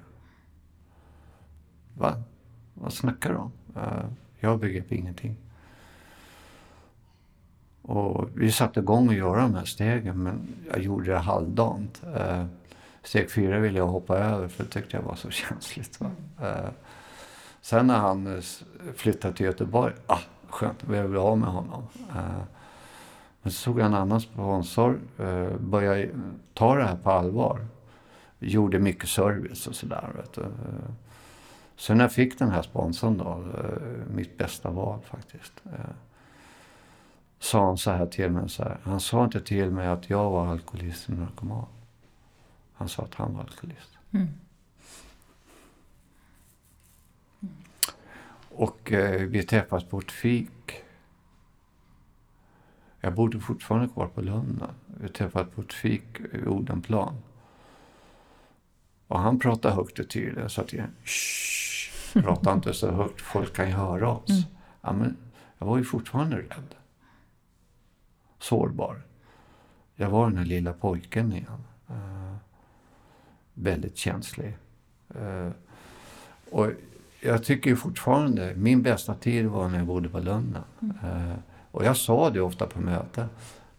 Va? Vad snackar du om? Jag begrep ingenting. Och vi satte igång att göra de här stegen men jag gjorde det halvdant. Steg fyra ville jag hoppa över för det tyckte jag var så känsligt. Va? Uh, sen när han eh, flyttade till Göteborg, ah, skönt, jag blev av med honom. Eh, men så såg jag en annan sponsor, började ta det här på allvar. Gjorde mycket service och sådär. Sen när jag fick den här sponsorn då, mitt bästa val faktiskt. Sa han så här till mig. Så här, han sa inte till mig att jag var alkoholist och narkoman. Han sa att han var alkoholist. Mm. Mm. Och eh, vi träffades på ett fik. Jag bodde fortfarande kvar på Lunda. Vi träffades på ett fik i Odenplan. Och han pratade högt och tydligt. Jag sa till honom, prata inte så högt, folk kan ju höra oss. Mm. Ja, men jag var ju fortfarande rädd. Sårbar. Jag var den här lilla pojken igen. Uh, väldigt känslig. Uh, och jag tycker fortfarande, min bästa tid var när jag bodde på Lunda. Mm. Uh, och jag sa det ofta på möten.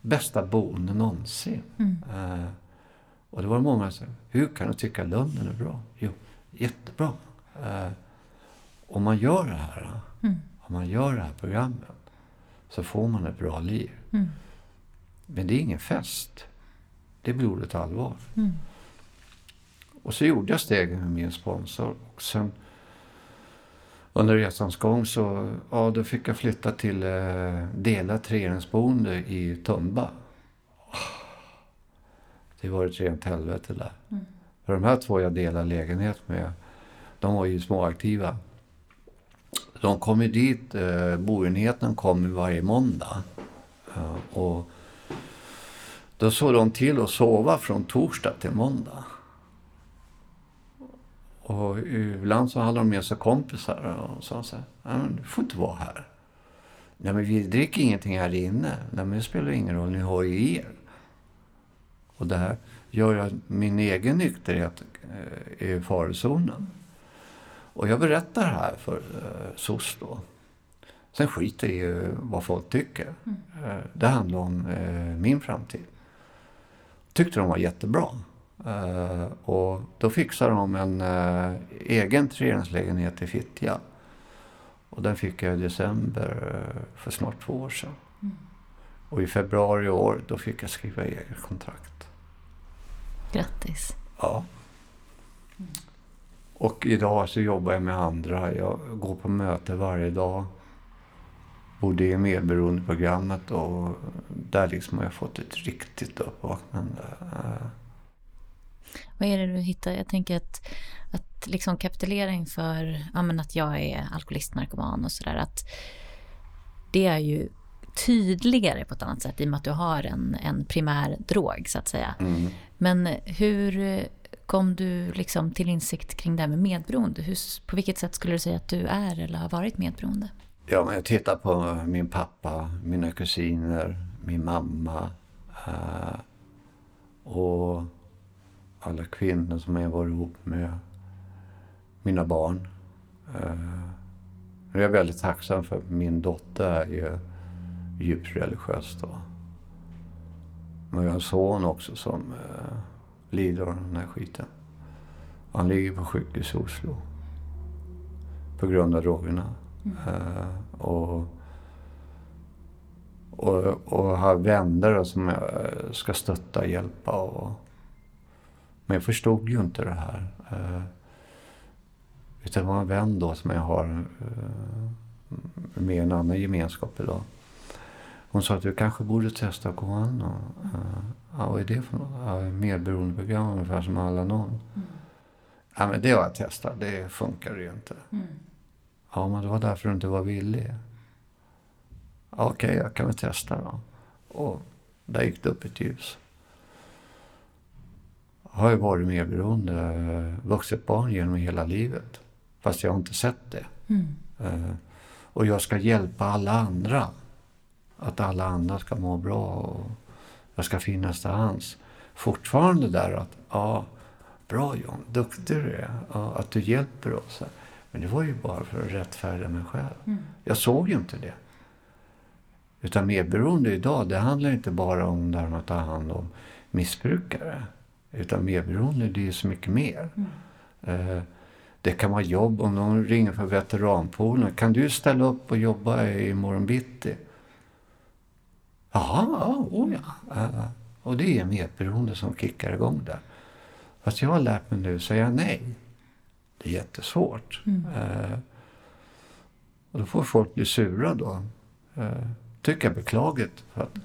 Bästa boende någonsin. Mm. och det var många som sa, hur kan du tycka Lunden är bra? Jo, jättebra om man gör det här, mm. om man gör det här programmet, så får man ett bra liv. Mm. Men det är ingen fest. Det är blodigt allvar. Mm. Och så gjorde jag stegen med min sponsor. Och sen under resans gång så ja, då fick jag flytta till eh, delat trerumsboende i Tumba. Det var ett rent helvete där. Mm. För de här två jag delade lägenhet med, de var ju småaktiva. De kom ju dit, eh, boenheten kom varje måndag. Eh, och då såg de till att sova från torsdag till måndag. Och ibland så hade de med sig kompisar och sa så här, du får inte vara här. Nej men vi dricker ingenting här inne. Nej men det spelar ingen roll, ni har ju er. Och det här gör att min egen nykterhet eh, är i farozonen. Och jag berättar det här för eh, SOS då. Sen skiter i eh, vad folk tycker. Mm. Eh, det handlar om eh, min framtid. Tyckte de var jättebra. Eh, och då fixade de en eh, egen trerumslägenhet i Fittja. Och den fick jag i december eh, för snart två år sedan. Mm. Och i februari i år då fick jag skriva eget kontrakt. Grattis. Ja. Mm. Och idag så jobbar jag med andra. Jag går på möte varje dag. Både i medberoendeprogrammet och där liksom har jag fått ett riktigt uppvaknande. Vad är det du hittar? Jag tänker att, att liksom kapitulera inför ja, men att jag är alkoholist, narkoman och sådär. Att det är ju tydligare på ett annat sätt i och med att du har en, en primär drog så att säga. Mm. Men hur kom du liksom till insikt kring det här med medberoende? Hur, på vilket sätt skulle du säga att du är eller har varit medberoende? Ja, men jag tittar på min pappa, mina kusiner, min mamma uh, och alla kvinnor som jag var ihop med. Mina barn. Jag är väldigt tacksam för min dotter är ju djupt religiös då. Men jag har en son också som eh, lider av den här skiten. Han ligger på sjukhus i Oslo. På grund av drogerna. Mm. Eh, och, och, och har vänner som jag ska stötta och hjälpa. Och, men jag förstod ju inte det här. Eh, utan det var en vän då som jag har eh, med en annan gemenskap idag. Hon sa att du kanske borde testa. Och, uh, ja, vad är det för något? Medberoendeprogram ungefär som Alanon. Mm. Ja, men det har jag testat. Det funkar ju inte. Mm. Ja, men det var därför du inte var villig. Ja, Okej, jag kan väl testa då. Och där gick det upp ett ljus. Har ju varit medberoende, eh, vuxet barn genom hela livet. Fast jag har inte sett det. Mm. Uh, och jag ska hjälpa alla andra att alla andra ska må bra och jag ska finnas till hands. Fortfarande där att, ja, bra John, duktig du är, ja, att du hjälper oss. Men det var ju bara för att rättfärdiga mig själv. Mm. Jag såg ju inte det. Utan medberoende idag, det handlar inte bara om där man tar hand om missbrukare. Utan medberoende, det är så mycket mer. Mm. Eh, det kan vara jobb, om någon ringer för veteranpoolen. Kan du ställa upp och jobba i morgon bitti? Jaha, ja, oh ja. Uh, och det är medberoende som kickar igång där. Fast jag har lärt mig nu att säga nej. Det är jättesvårt. Mm. Uh, och då får folk bli sura då. Tycker jag beklagligt. För att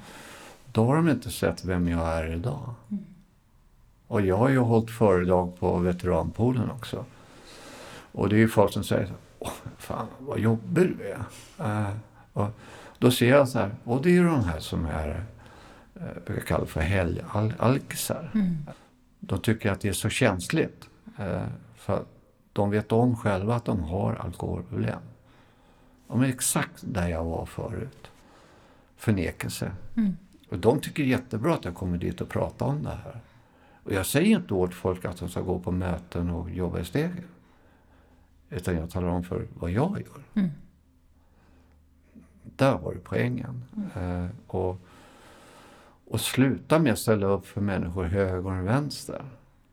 då har de inte sett vem jag är idag. Mm. Och jag har ju hållit föredrag på veteranpoolen också. Och det är ju folk som säger Åh, fan vad jobbig du är. Uh, och då ser jag så här, och det är ju de här som är, jag brukar kalla för helgalkisar. Mm. De tycker att det är så känsligt. Eh, för de vet om själva att de har alkoholproblem. De är exakt där jag var förut. Förnekelse. Mm. Och de tycker jättebra att jag kommer dit och pratar om det här. Och jag säger inte åt folk att de ska gå på möten och jobba i stegen. Utan jag talar om för vad jag gör. Mm. Där var det poängen. Mm. Eh, och, och sluta med att ställa upp för människor höger och vänster.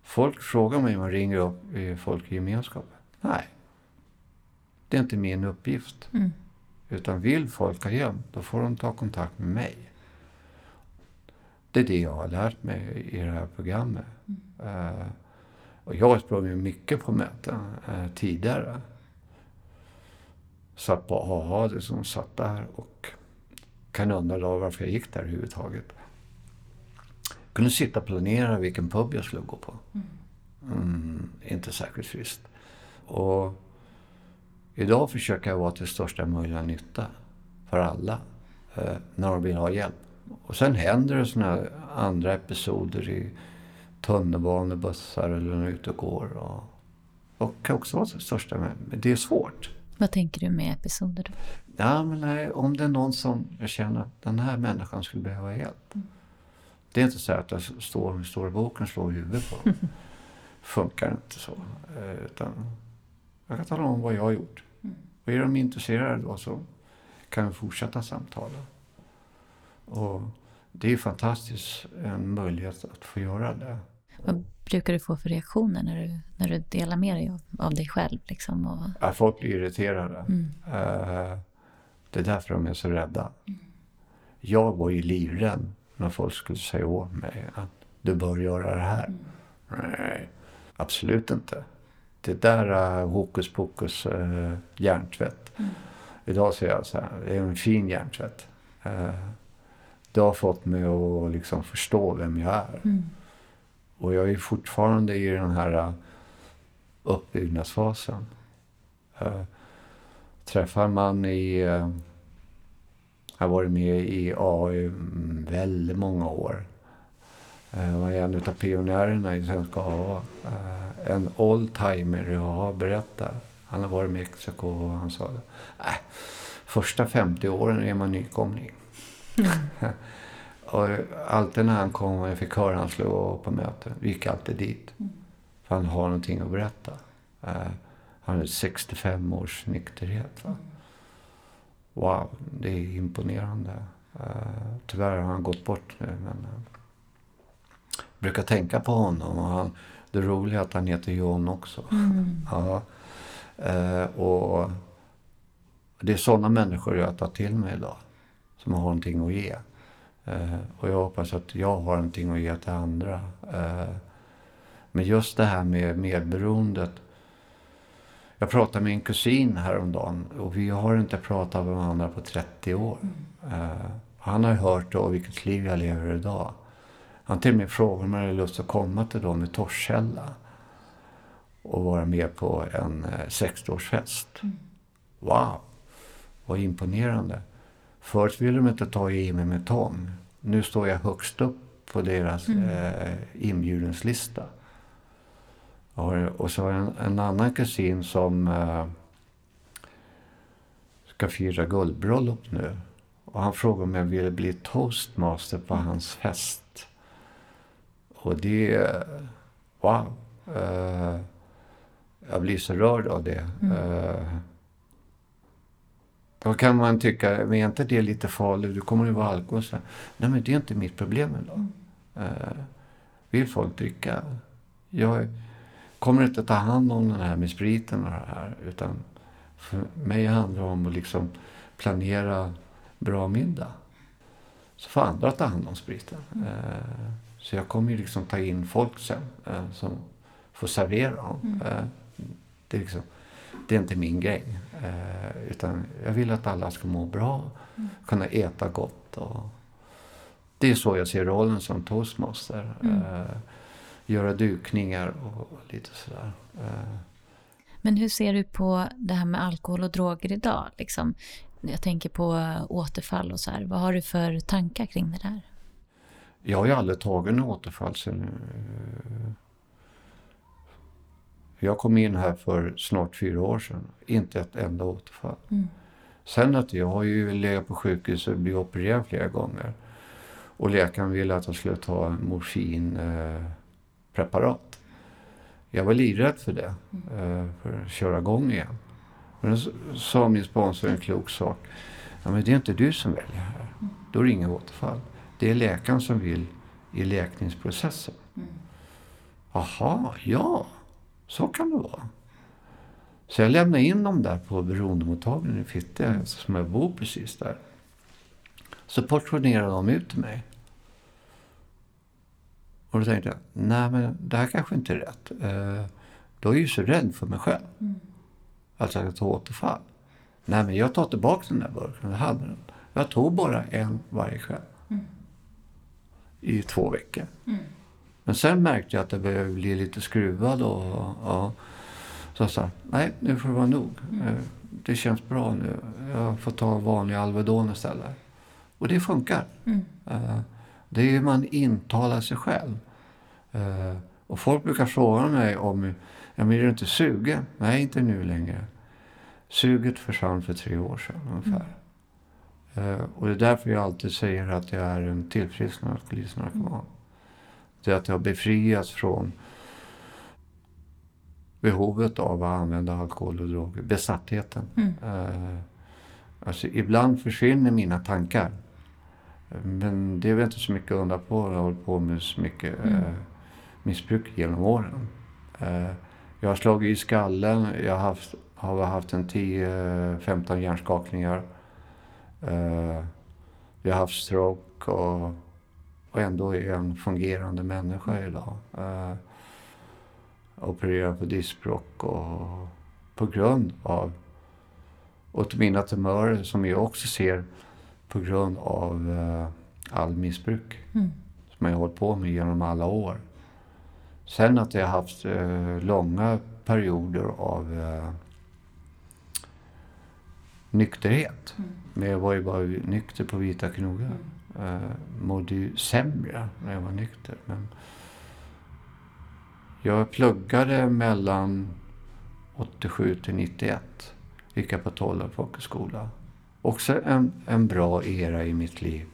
Folk frågar mig, man ringer upp i folk i gemenskapen. Nej, det är inte min uppgift. Mm. Utan vill folk ha hjälp, då får de ta kontakt med mig. Det är det jag har lärt mig i det här programmet. Mm. Uh, och jag har sprungit mycket på möten uh, tidigare satt på AHA, det som liksom, satt där och kan undra varför jag gick där överhuvudtaget. Jag kunde sitta och planera vilken pub jag skulle gå på. Mm, inte särskilt friskt. Och idag försöker jag vara till största möjliga nytta för alla eh, när de vill ha hjälp. Och sen händer det såna andra episoder i tunnelbanebussar eller när ute och går. Och, och kan också vara största. Men det är svårt. Vad tänker du med episoder då? Ja, men nej, om det är någon som jag känner att den här människan skulle behöva hjälp. Mm. Det är inte så att jag står, står i boken och slår huvudet på dem. Funkar inte så. Eh, utan jag kan tala om vad jag har gjort. Mm. Och är de intresserade då så kan vi fortsätta samtala. Och det är fantastiskt en möjlighet att få göra det. Vad brukar du få för reaktioner när du, när du delar med dig av, av dig själv? Liksom, och... ja, folk blir irriterade. Mm. Uh, det är därför de är så rädda. Mm. Jag var ju livrädd när folk skulle säga åt mig att du bör göra det här. Mm. Nej, absolut inte. Det där är hokus pokus uh, hjärntvätt. Mm. Idag säger jag så här, det är en fin hjärntvätt. Uh, det har fått mig att liksom förstå vem jag är. Mm. Och jag är fortfarande i den här äh, uppbyggnadsfasen. Uh, träffar man i... Jag har varit med i AA i väldigt många år. Jag var en av pionjärerna i svenska AA. En oldtimer i AA berättar. Han har varit i Mexiko och han sa det. Äh, första 50 åren är man nykomling. Mm. Och alltid när han kom och jag fick höra han skulle gå på möte, gick alltid dit. Mm. För han har någonting att berätta. Uh, han har 65 års nykterhet. Va? wow, det är imponerande. Uh, tyvärr har han gått bort nu. Men, uh, brukar tänka på honom. Och han, det roliga är att han heter John också. Mm. Ja. Uh, och det är sådana människor jag tar till mig idag. Som har någonting att ge. Uh, och jag hoppas att jag har någonting att ge till andra. Uh, men just det här med medberoendet. Jag pratade med en kusin häromdagen och vi har inte pratat med varandra på 30 år. Uh, han har hört då vilket liv jag lever idag. Han till och med frågade om jag hade lust att komma till dem i Torshälla och vara med på en 60-årsfest. Mm. Wow, vad imponerande. Förut ville de inte ta i mig med tång. Nu står jag högst upp på deras mm. eh, inbjudenslista. Och, och så har jag en, en annan kusin som eh, ska fira guldbröllop nu. Och han frågade om jag ville bli toastmaster på hans fest. Och det... Wow. Uh, jag blir så rörd av det. Mm. Uh, då kan man tycka, men är inte det lite farligt? Du kommer ju vara alkohol. Nej, men det är inte mitt problem idag. Mm. Uh, vill folk dricka? Jag kommer inte ta hand om den här med spriten och det här. Utan för mig handlar det om att liksom planera bra middag. Så får andra ta hand om spriten. Mm. Uh, så jag kommer ju liksom ta in folk sen uh, som får servera dem. Mm. Uh, det, är liksom, det är inte min grej. utan jag vill att alla ska må bra, mm. kunna äta gott. Och det är så jag ser rollen som toastmaster. Mm. göra dukningar och, lite sådär. Men hur ser du på det här med alkohol och droger idag? Liksom, jag tänker på återfall och så här. Vad har du för tankar kring det där? Jag har ju aldrig tagit en återfall sen... Jag kom in här för snart fyra år sedan. Inte ett enda återfall. Mm. Sen att jag har ju legat på sjukhus och blivit opererad flera gånger. Och läkaren ville att jag skulle ta morfinpreparat. Eh, jag var livrädd för det. Mm. Eh, för att köra igång igen. Men då sa min sponsor en klok sak. Ja, men det är inte du som väljer här. Då är det inget återfall. Det är läkaren som vill i läkningsprocessen. Mm. Aha, ja. Så kan det vara. Så jag lämnade in dem där på beroendemottagningen i Fittja, mm. som jag bor precis där. Så portionerade de ut till mig. Och då tänkte jag, nej men det här kanske inte är rätt. Eh, då är jag ju så rädd för mig själv. Mm. Att ta återfall. Nej, men jag tar tillbaka den där burken. Jag hade den. Jag tog bara en varje kväll. Mm. I två veckor. Mm. Men sen märkte jag att det började bli lite skruvad och, ja. Så jag sa, nej nu får det vara nog. Mm. Eh, det känns bra nu. Jag får ta vanlig Alvedon istället. Och det funkar. Mm. Uh, det är hur man intalar sig själv. Uh, och folk brukar fråga mig om Ja, men är du inte sugen? Nej, inte nu längre. Suget försvann för tre år sedan ungefär. Mm. Uh, och det är därför jag alltid säger att jag är en tillfrisknad alkoholistnarkoman. Mm. Det är att jag befriats från behovet av att använda alkohol och droger. Besattheten. Mm. Uh, alltså, ibland försvinner mina tankar. Men det är väl inte så mycket att undra på. Jag har hållit på med så mycket mm. uh, missbruk genom åren. Uh, jag har slagit i skallen. Jag har haft, har haft en 10-15 hjärnskakningar. Jag har haft stroke och, och ändå är en fungerande människa idag. Uh, opererad på diskbråck och på grund av och mina tumörer som jag också ser på grund av uh, all missbruk mm. som jag har hållit på med genom alla år. Sen att jag har haft eh, långa perioder av eh, nykterhet. Mm. Men jag var ju bara nykter på Vita knogar. Mm. Eh, mådde ju sämre när jag var nykter. Men jag pluggade mellan 87 till 91. Gick jag på Tollarp folkhögskola. Också en, en bra era i mitt liv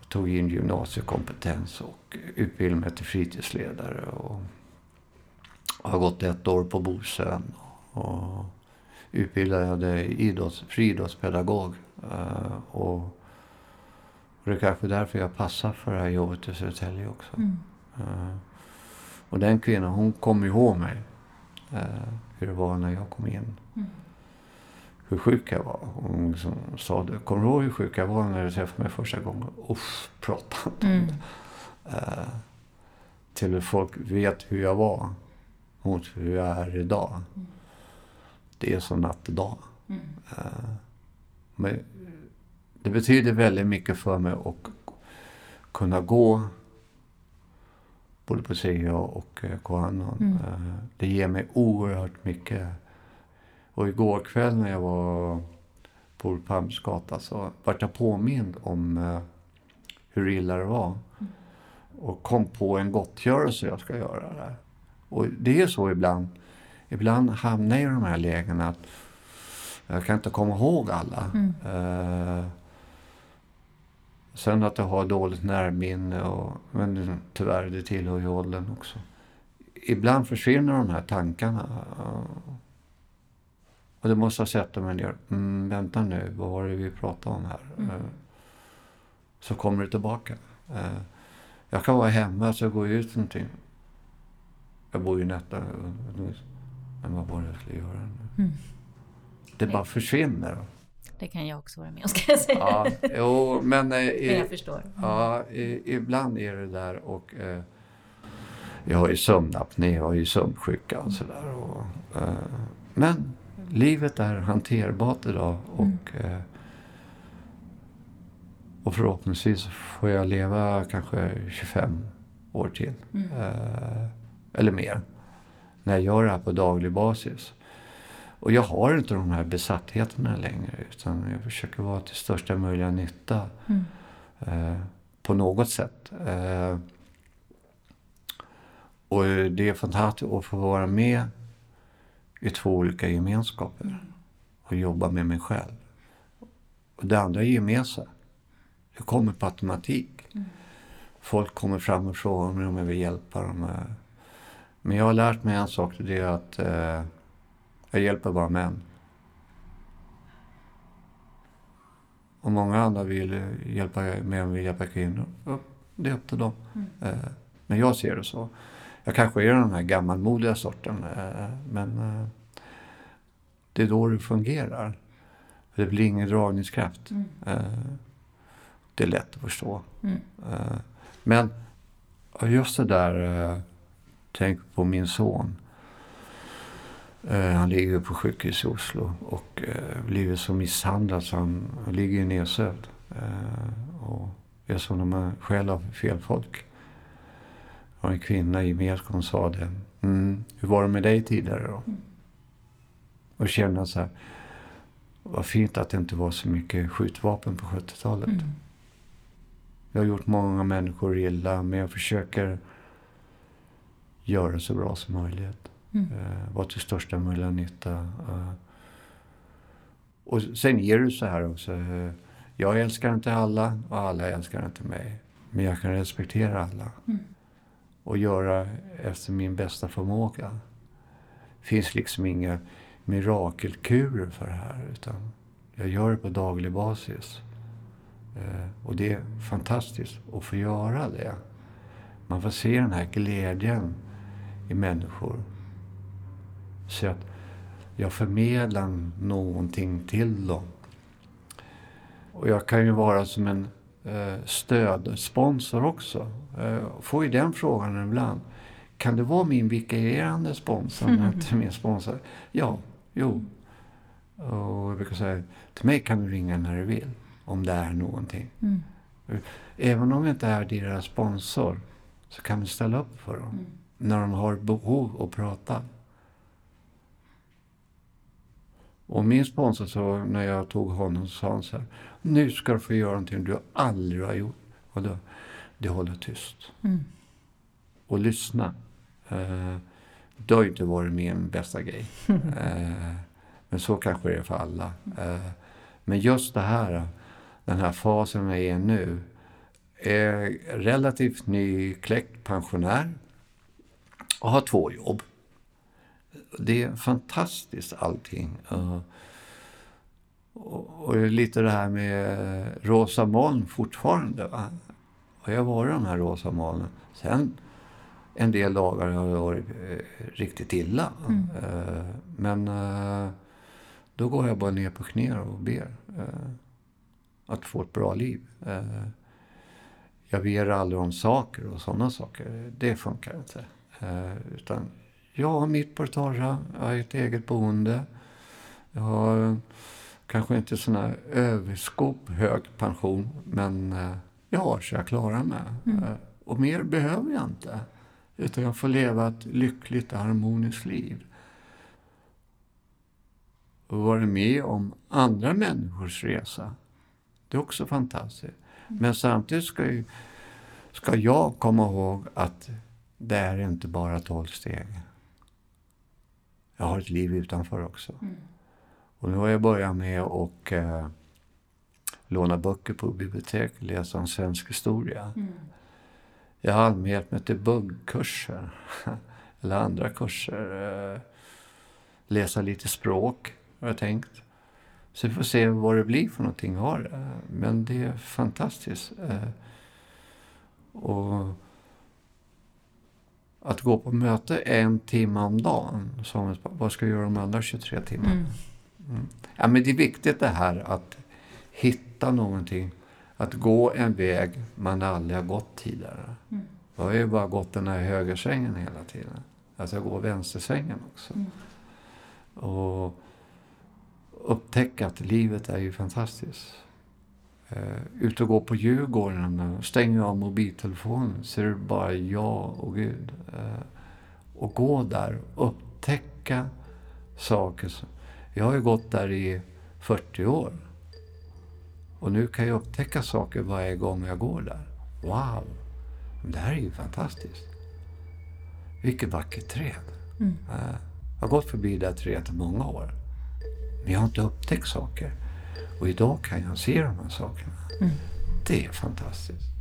Jag tog in gymnasiekompetens och utbildade mig till fritidsledare. Och har gått ett år på Bosön. Och utbildade idrotts, friidrottspedagog. Uh, eh, och, och det är kanske därför jag passar för det här jobbet i Södertälje också. Mm. Uh, och den kvinnan, hon kom ihåg mig. Uh, hur det var när jag kom in. Mm. Hur sjuk jag var. Hon liksom sa det. Kommer du ihåg hur sjuk jag var när du träffade mig första gången? Uff, prata inte mm. uh, Till folk vet hur jag var. Mot hur jag är idag. Mm. Det är som natt och dag. Mm. Uh, men det betyder väldigt mycket för mig att kunna gå både på CA och Kohanon. Mm. Det ger mig oerhört mycket. Och igår kväll när jag var på Olof Palmes gata så vart jag påmind om eh, hur illa det var. Mm. Och kom på en gottgörelse jag ska göra där. Och det är så ibland. Ibland hamnar jag i de här lägena att jag kan inte komma ihåg alla. Mm. Uh, sen att jag har dåligt närminne, och, men tyvärr det tillhör ju åldern också. Ibland försvinner de här tankarna. Och det måste jag sätta mig ner. Mm, vänta nu, vad var det vi pratade om här? Mm. Uh, så kommer det tillbaka. jag kan vara hemma så går jag ut någonting. Jag bor ju Nätta. Men vad var det jag skulle göra nu? Mm. Det bara försvinner. Det kan jag också vara med om ska jag säga. Ja, jo, men... Eh, men jag förstår. Mm. Ja, i, ibland är det där och... Eh, jag har ju sömnapné, jag har ju sömnsjuka och sådär. Eh, men livet är hanterbart idag och... Mm. Eh, och förhoppningsvis får jag leva kanske 25 år till. Mm. Eh, eller mer. När jag gör det här på daglig basis. Och jag har inte de här besattheterna längre utan jag försöker vara till största möjliga nytta. Mm. Eh, på något sätt. Eh, och det är fantastiskt att få vara med i två olika gemenskaper. Mm. Och jobba med mig själv. Och det andra ger med sig. Det kommer på automatik. Mm. Folk kommer fram och frågar mig om jag vill hjälpa dem. Men jag har lärt mig en sak. Det är att eh, jag hjälper bara män. Och många andra vill hjälpa män vill hjälpa kvinnor. Det är upp till dem. Mm. Eh, men jag ser det så. Jag kanske är den här gammalmodiga sorten. Eh, men eh, det är då det fungerar. Det blir ingen dragningskraft. Mm. Det är lätt att förstå. Mm. Men just det där, tänk på min son. Eh, han ligger på sjukhus i Oslo och eh, blivit så misshandlad så han, ligger nedsövd. Eh, och är som när man skäl av fel folk. Och en kvinna i Medcon sa det. Mm, hur var det med dig tidigare då? Och känna så här. Vad fint att det inte var så mycket skjutvapen på 70-talet. Mm. Jag har gjort många människor illa men jag försöker göra så bra som möjligt. Mm. Uh, vara till största möjliga nytta. Uh, och sen är det så här också. Uh, jag älskar inte alla och alla älskar inte mig. Men jag kan respektera alla. Mm. Och göra efter min bästa förmåga. Det finns liksom inga mirakelkurer för det här. Utan jag gör det på daglig basis. och det är fantastiskt att få göra det. Man får se den här glädjen i människor. Så att jag förmedlar någonting till dem. Och jag kan ju vara som en eh, stödsponsor också. Eh, får ju den frågan ibland. Kan det vara min vikarierande sponsor mm. inte min sponsor? Ja, jo. Och jag brukar säga, till mig kan du ringa när du vill. Om det är någonting. Mm. Även om jag inte är deras sponsor så kan vi ställa upp för dem. Mm. När de har behov att prata. Och min sponsor sa, när jag tog honom, så sa han så här. Nu ska du få göra någonting du aldrig har gjort. Och då, det håller tyst. Mm. Och lyssna. Uh, det har ju inte varit min bästa grej. uh, men så kanske det är för alla. Uh, men just det här, den här fasen jag är nu. Är relativt nykläckt pensionär. Och har två jobb. Det är fantastiskt allting. Uh, och, och lite det här med rosa moln fortfarande. Va? Och jag var i de här rosa molnen. Sen en del dagar har jag varit eh, riktigt illa. Mm. Uh, men uh, då går jag bara ner på knä och ber. Uh, att få ett bra liv. jag ber aldrig om saker och sådana saker. Det funkar inte. utan jag har mitt på torra. Jag har ett eget boende. Jag har kanske inte sån här överskop hög pension. Men eh, jag har så jag klarar mig. Mm. Eh, och mer behöver jag inte. Utan jag får leva ett lyckligt harmoniskt liv. Och vara med om andra människors resa. Det är också fantastiskt. Mm. Men samtidigt ska, ju, ska jag komma ihåg att det är inte bara tolv steg. Jag har ett liv utanför också. Mm. Och nu har jag börjat med att eh, låna böcker på bibliotek och läsa om svensk historia. Mm. Jag har anmält mig till buggkurser eller andra kurser. Eh, läsa lite språk har jag tänkt. Så vi får se vad det blir för någonting har. Men det är fantastiskt. Eh, och att gå på möte en timme om dagen, som, vad ska jag göra de andra 23 timmarna? Mm. Mm. Ja, men det är viktigt det här att hitta någonting. Att gå en väg man aldrig har gått tidigare. Mm. Jag har ju bara gått den här högersvängen hela tiden. Alltså jag går vänstersvängen också. Mm. Och upptäcka att livet är ju fantastiskt. Uh, ut och gå på Djurgården, uh, stänger av mobiltelefonen så är det bara jag och Gud. Och gå där, upptäcka saker. Jag har ju gått där i 40 år. Och nu kan jag upptäcka saker varje gång jag går där. Wow! Det här är ju fantastiskt. Vilket vackert träd. Mm. Uh, jag har gått förbi det här trädet i många år. Men jag har inte upptäckt saker. Och idag kan jag se de här sakerna. Mm. Det är fantastiskt.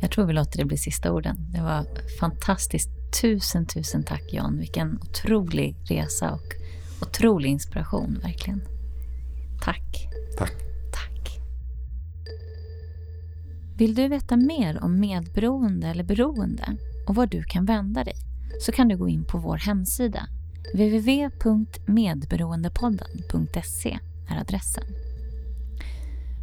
Jag tror vi låter det bli sista orden. Det var fantastiskt. Tusen, tusen tack Jan. Vilken otrolig resa och otrolig inspiration, verkligen. Tack. Tack. Tack. Vill du veta mer om medberoende eller beroende och var du kan vända dig så kan du gå in på vår hemsida. www.medberoendepodden.se är adressen.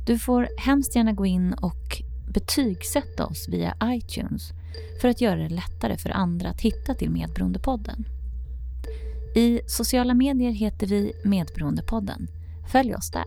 Du får hemskt gärna gå in och betygsätta oss via iTunes för att göra det lättare för andra att hitta till Medberoendepodden. I sociala medier heter vi Medberoendepodden. Följ oss där.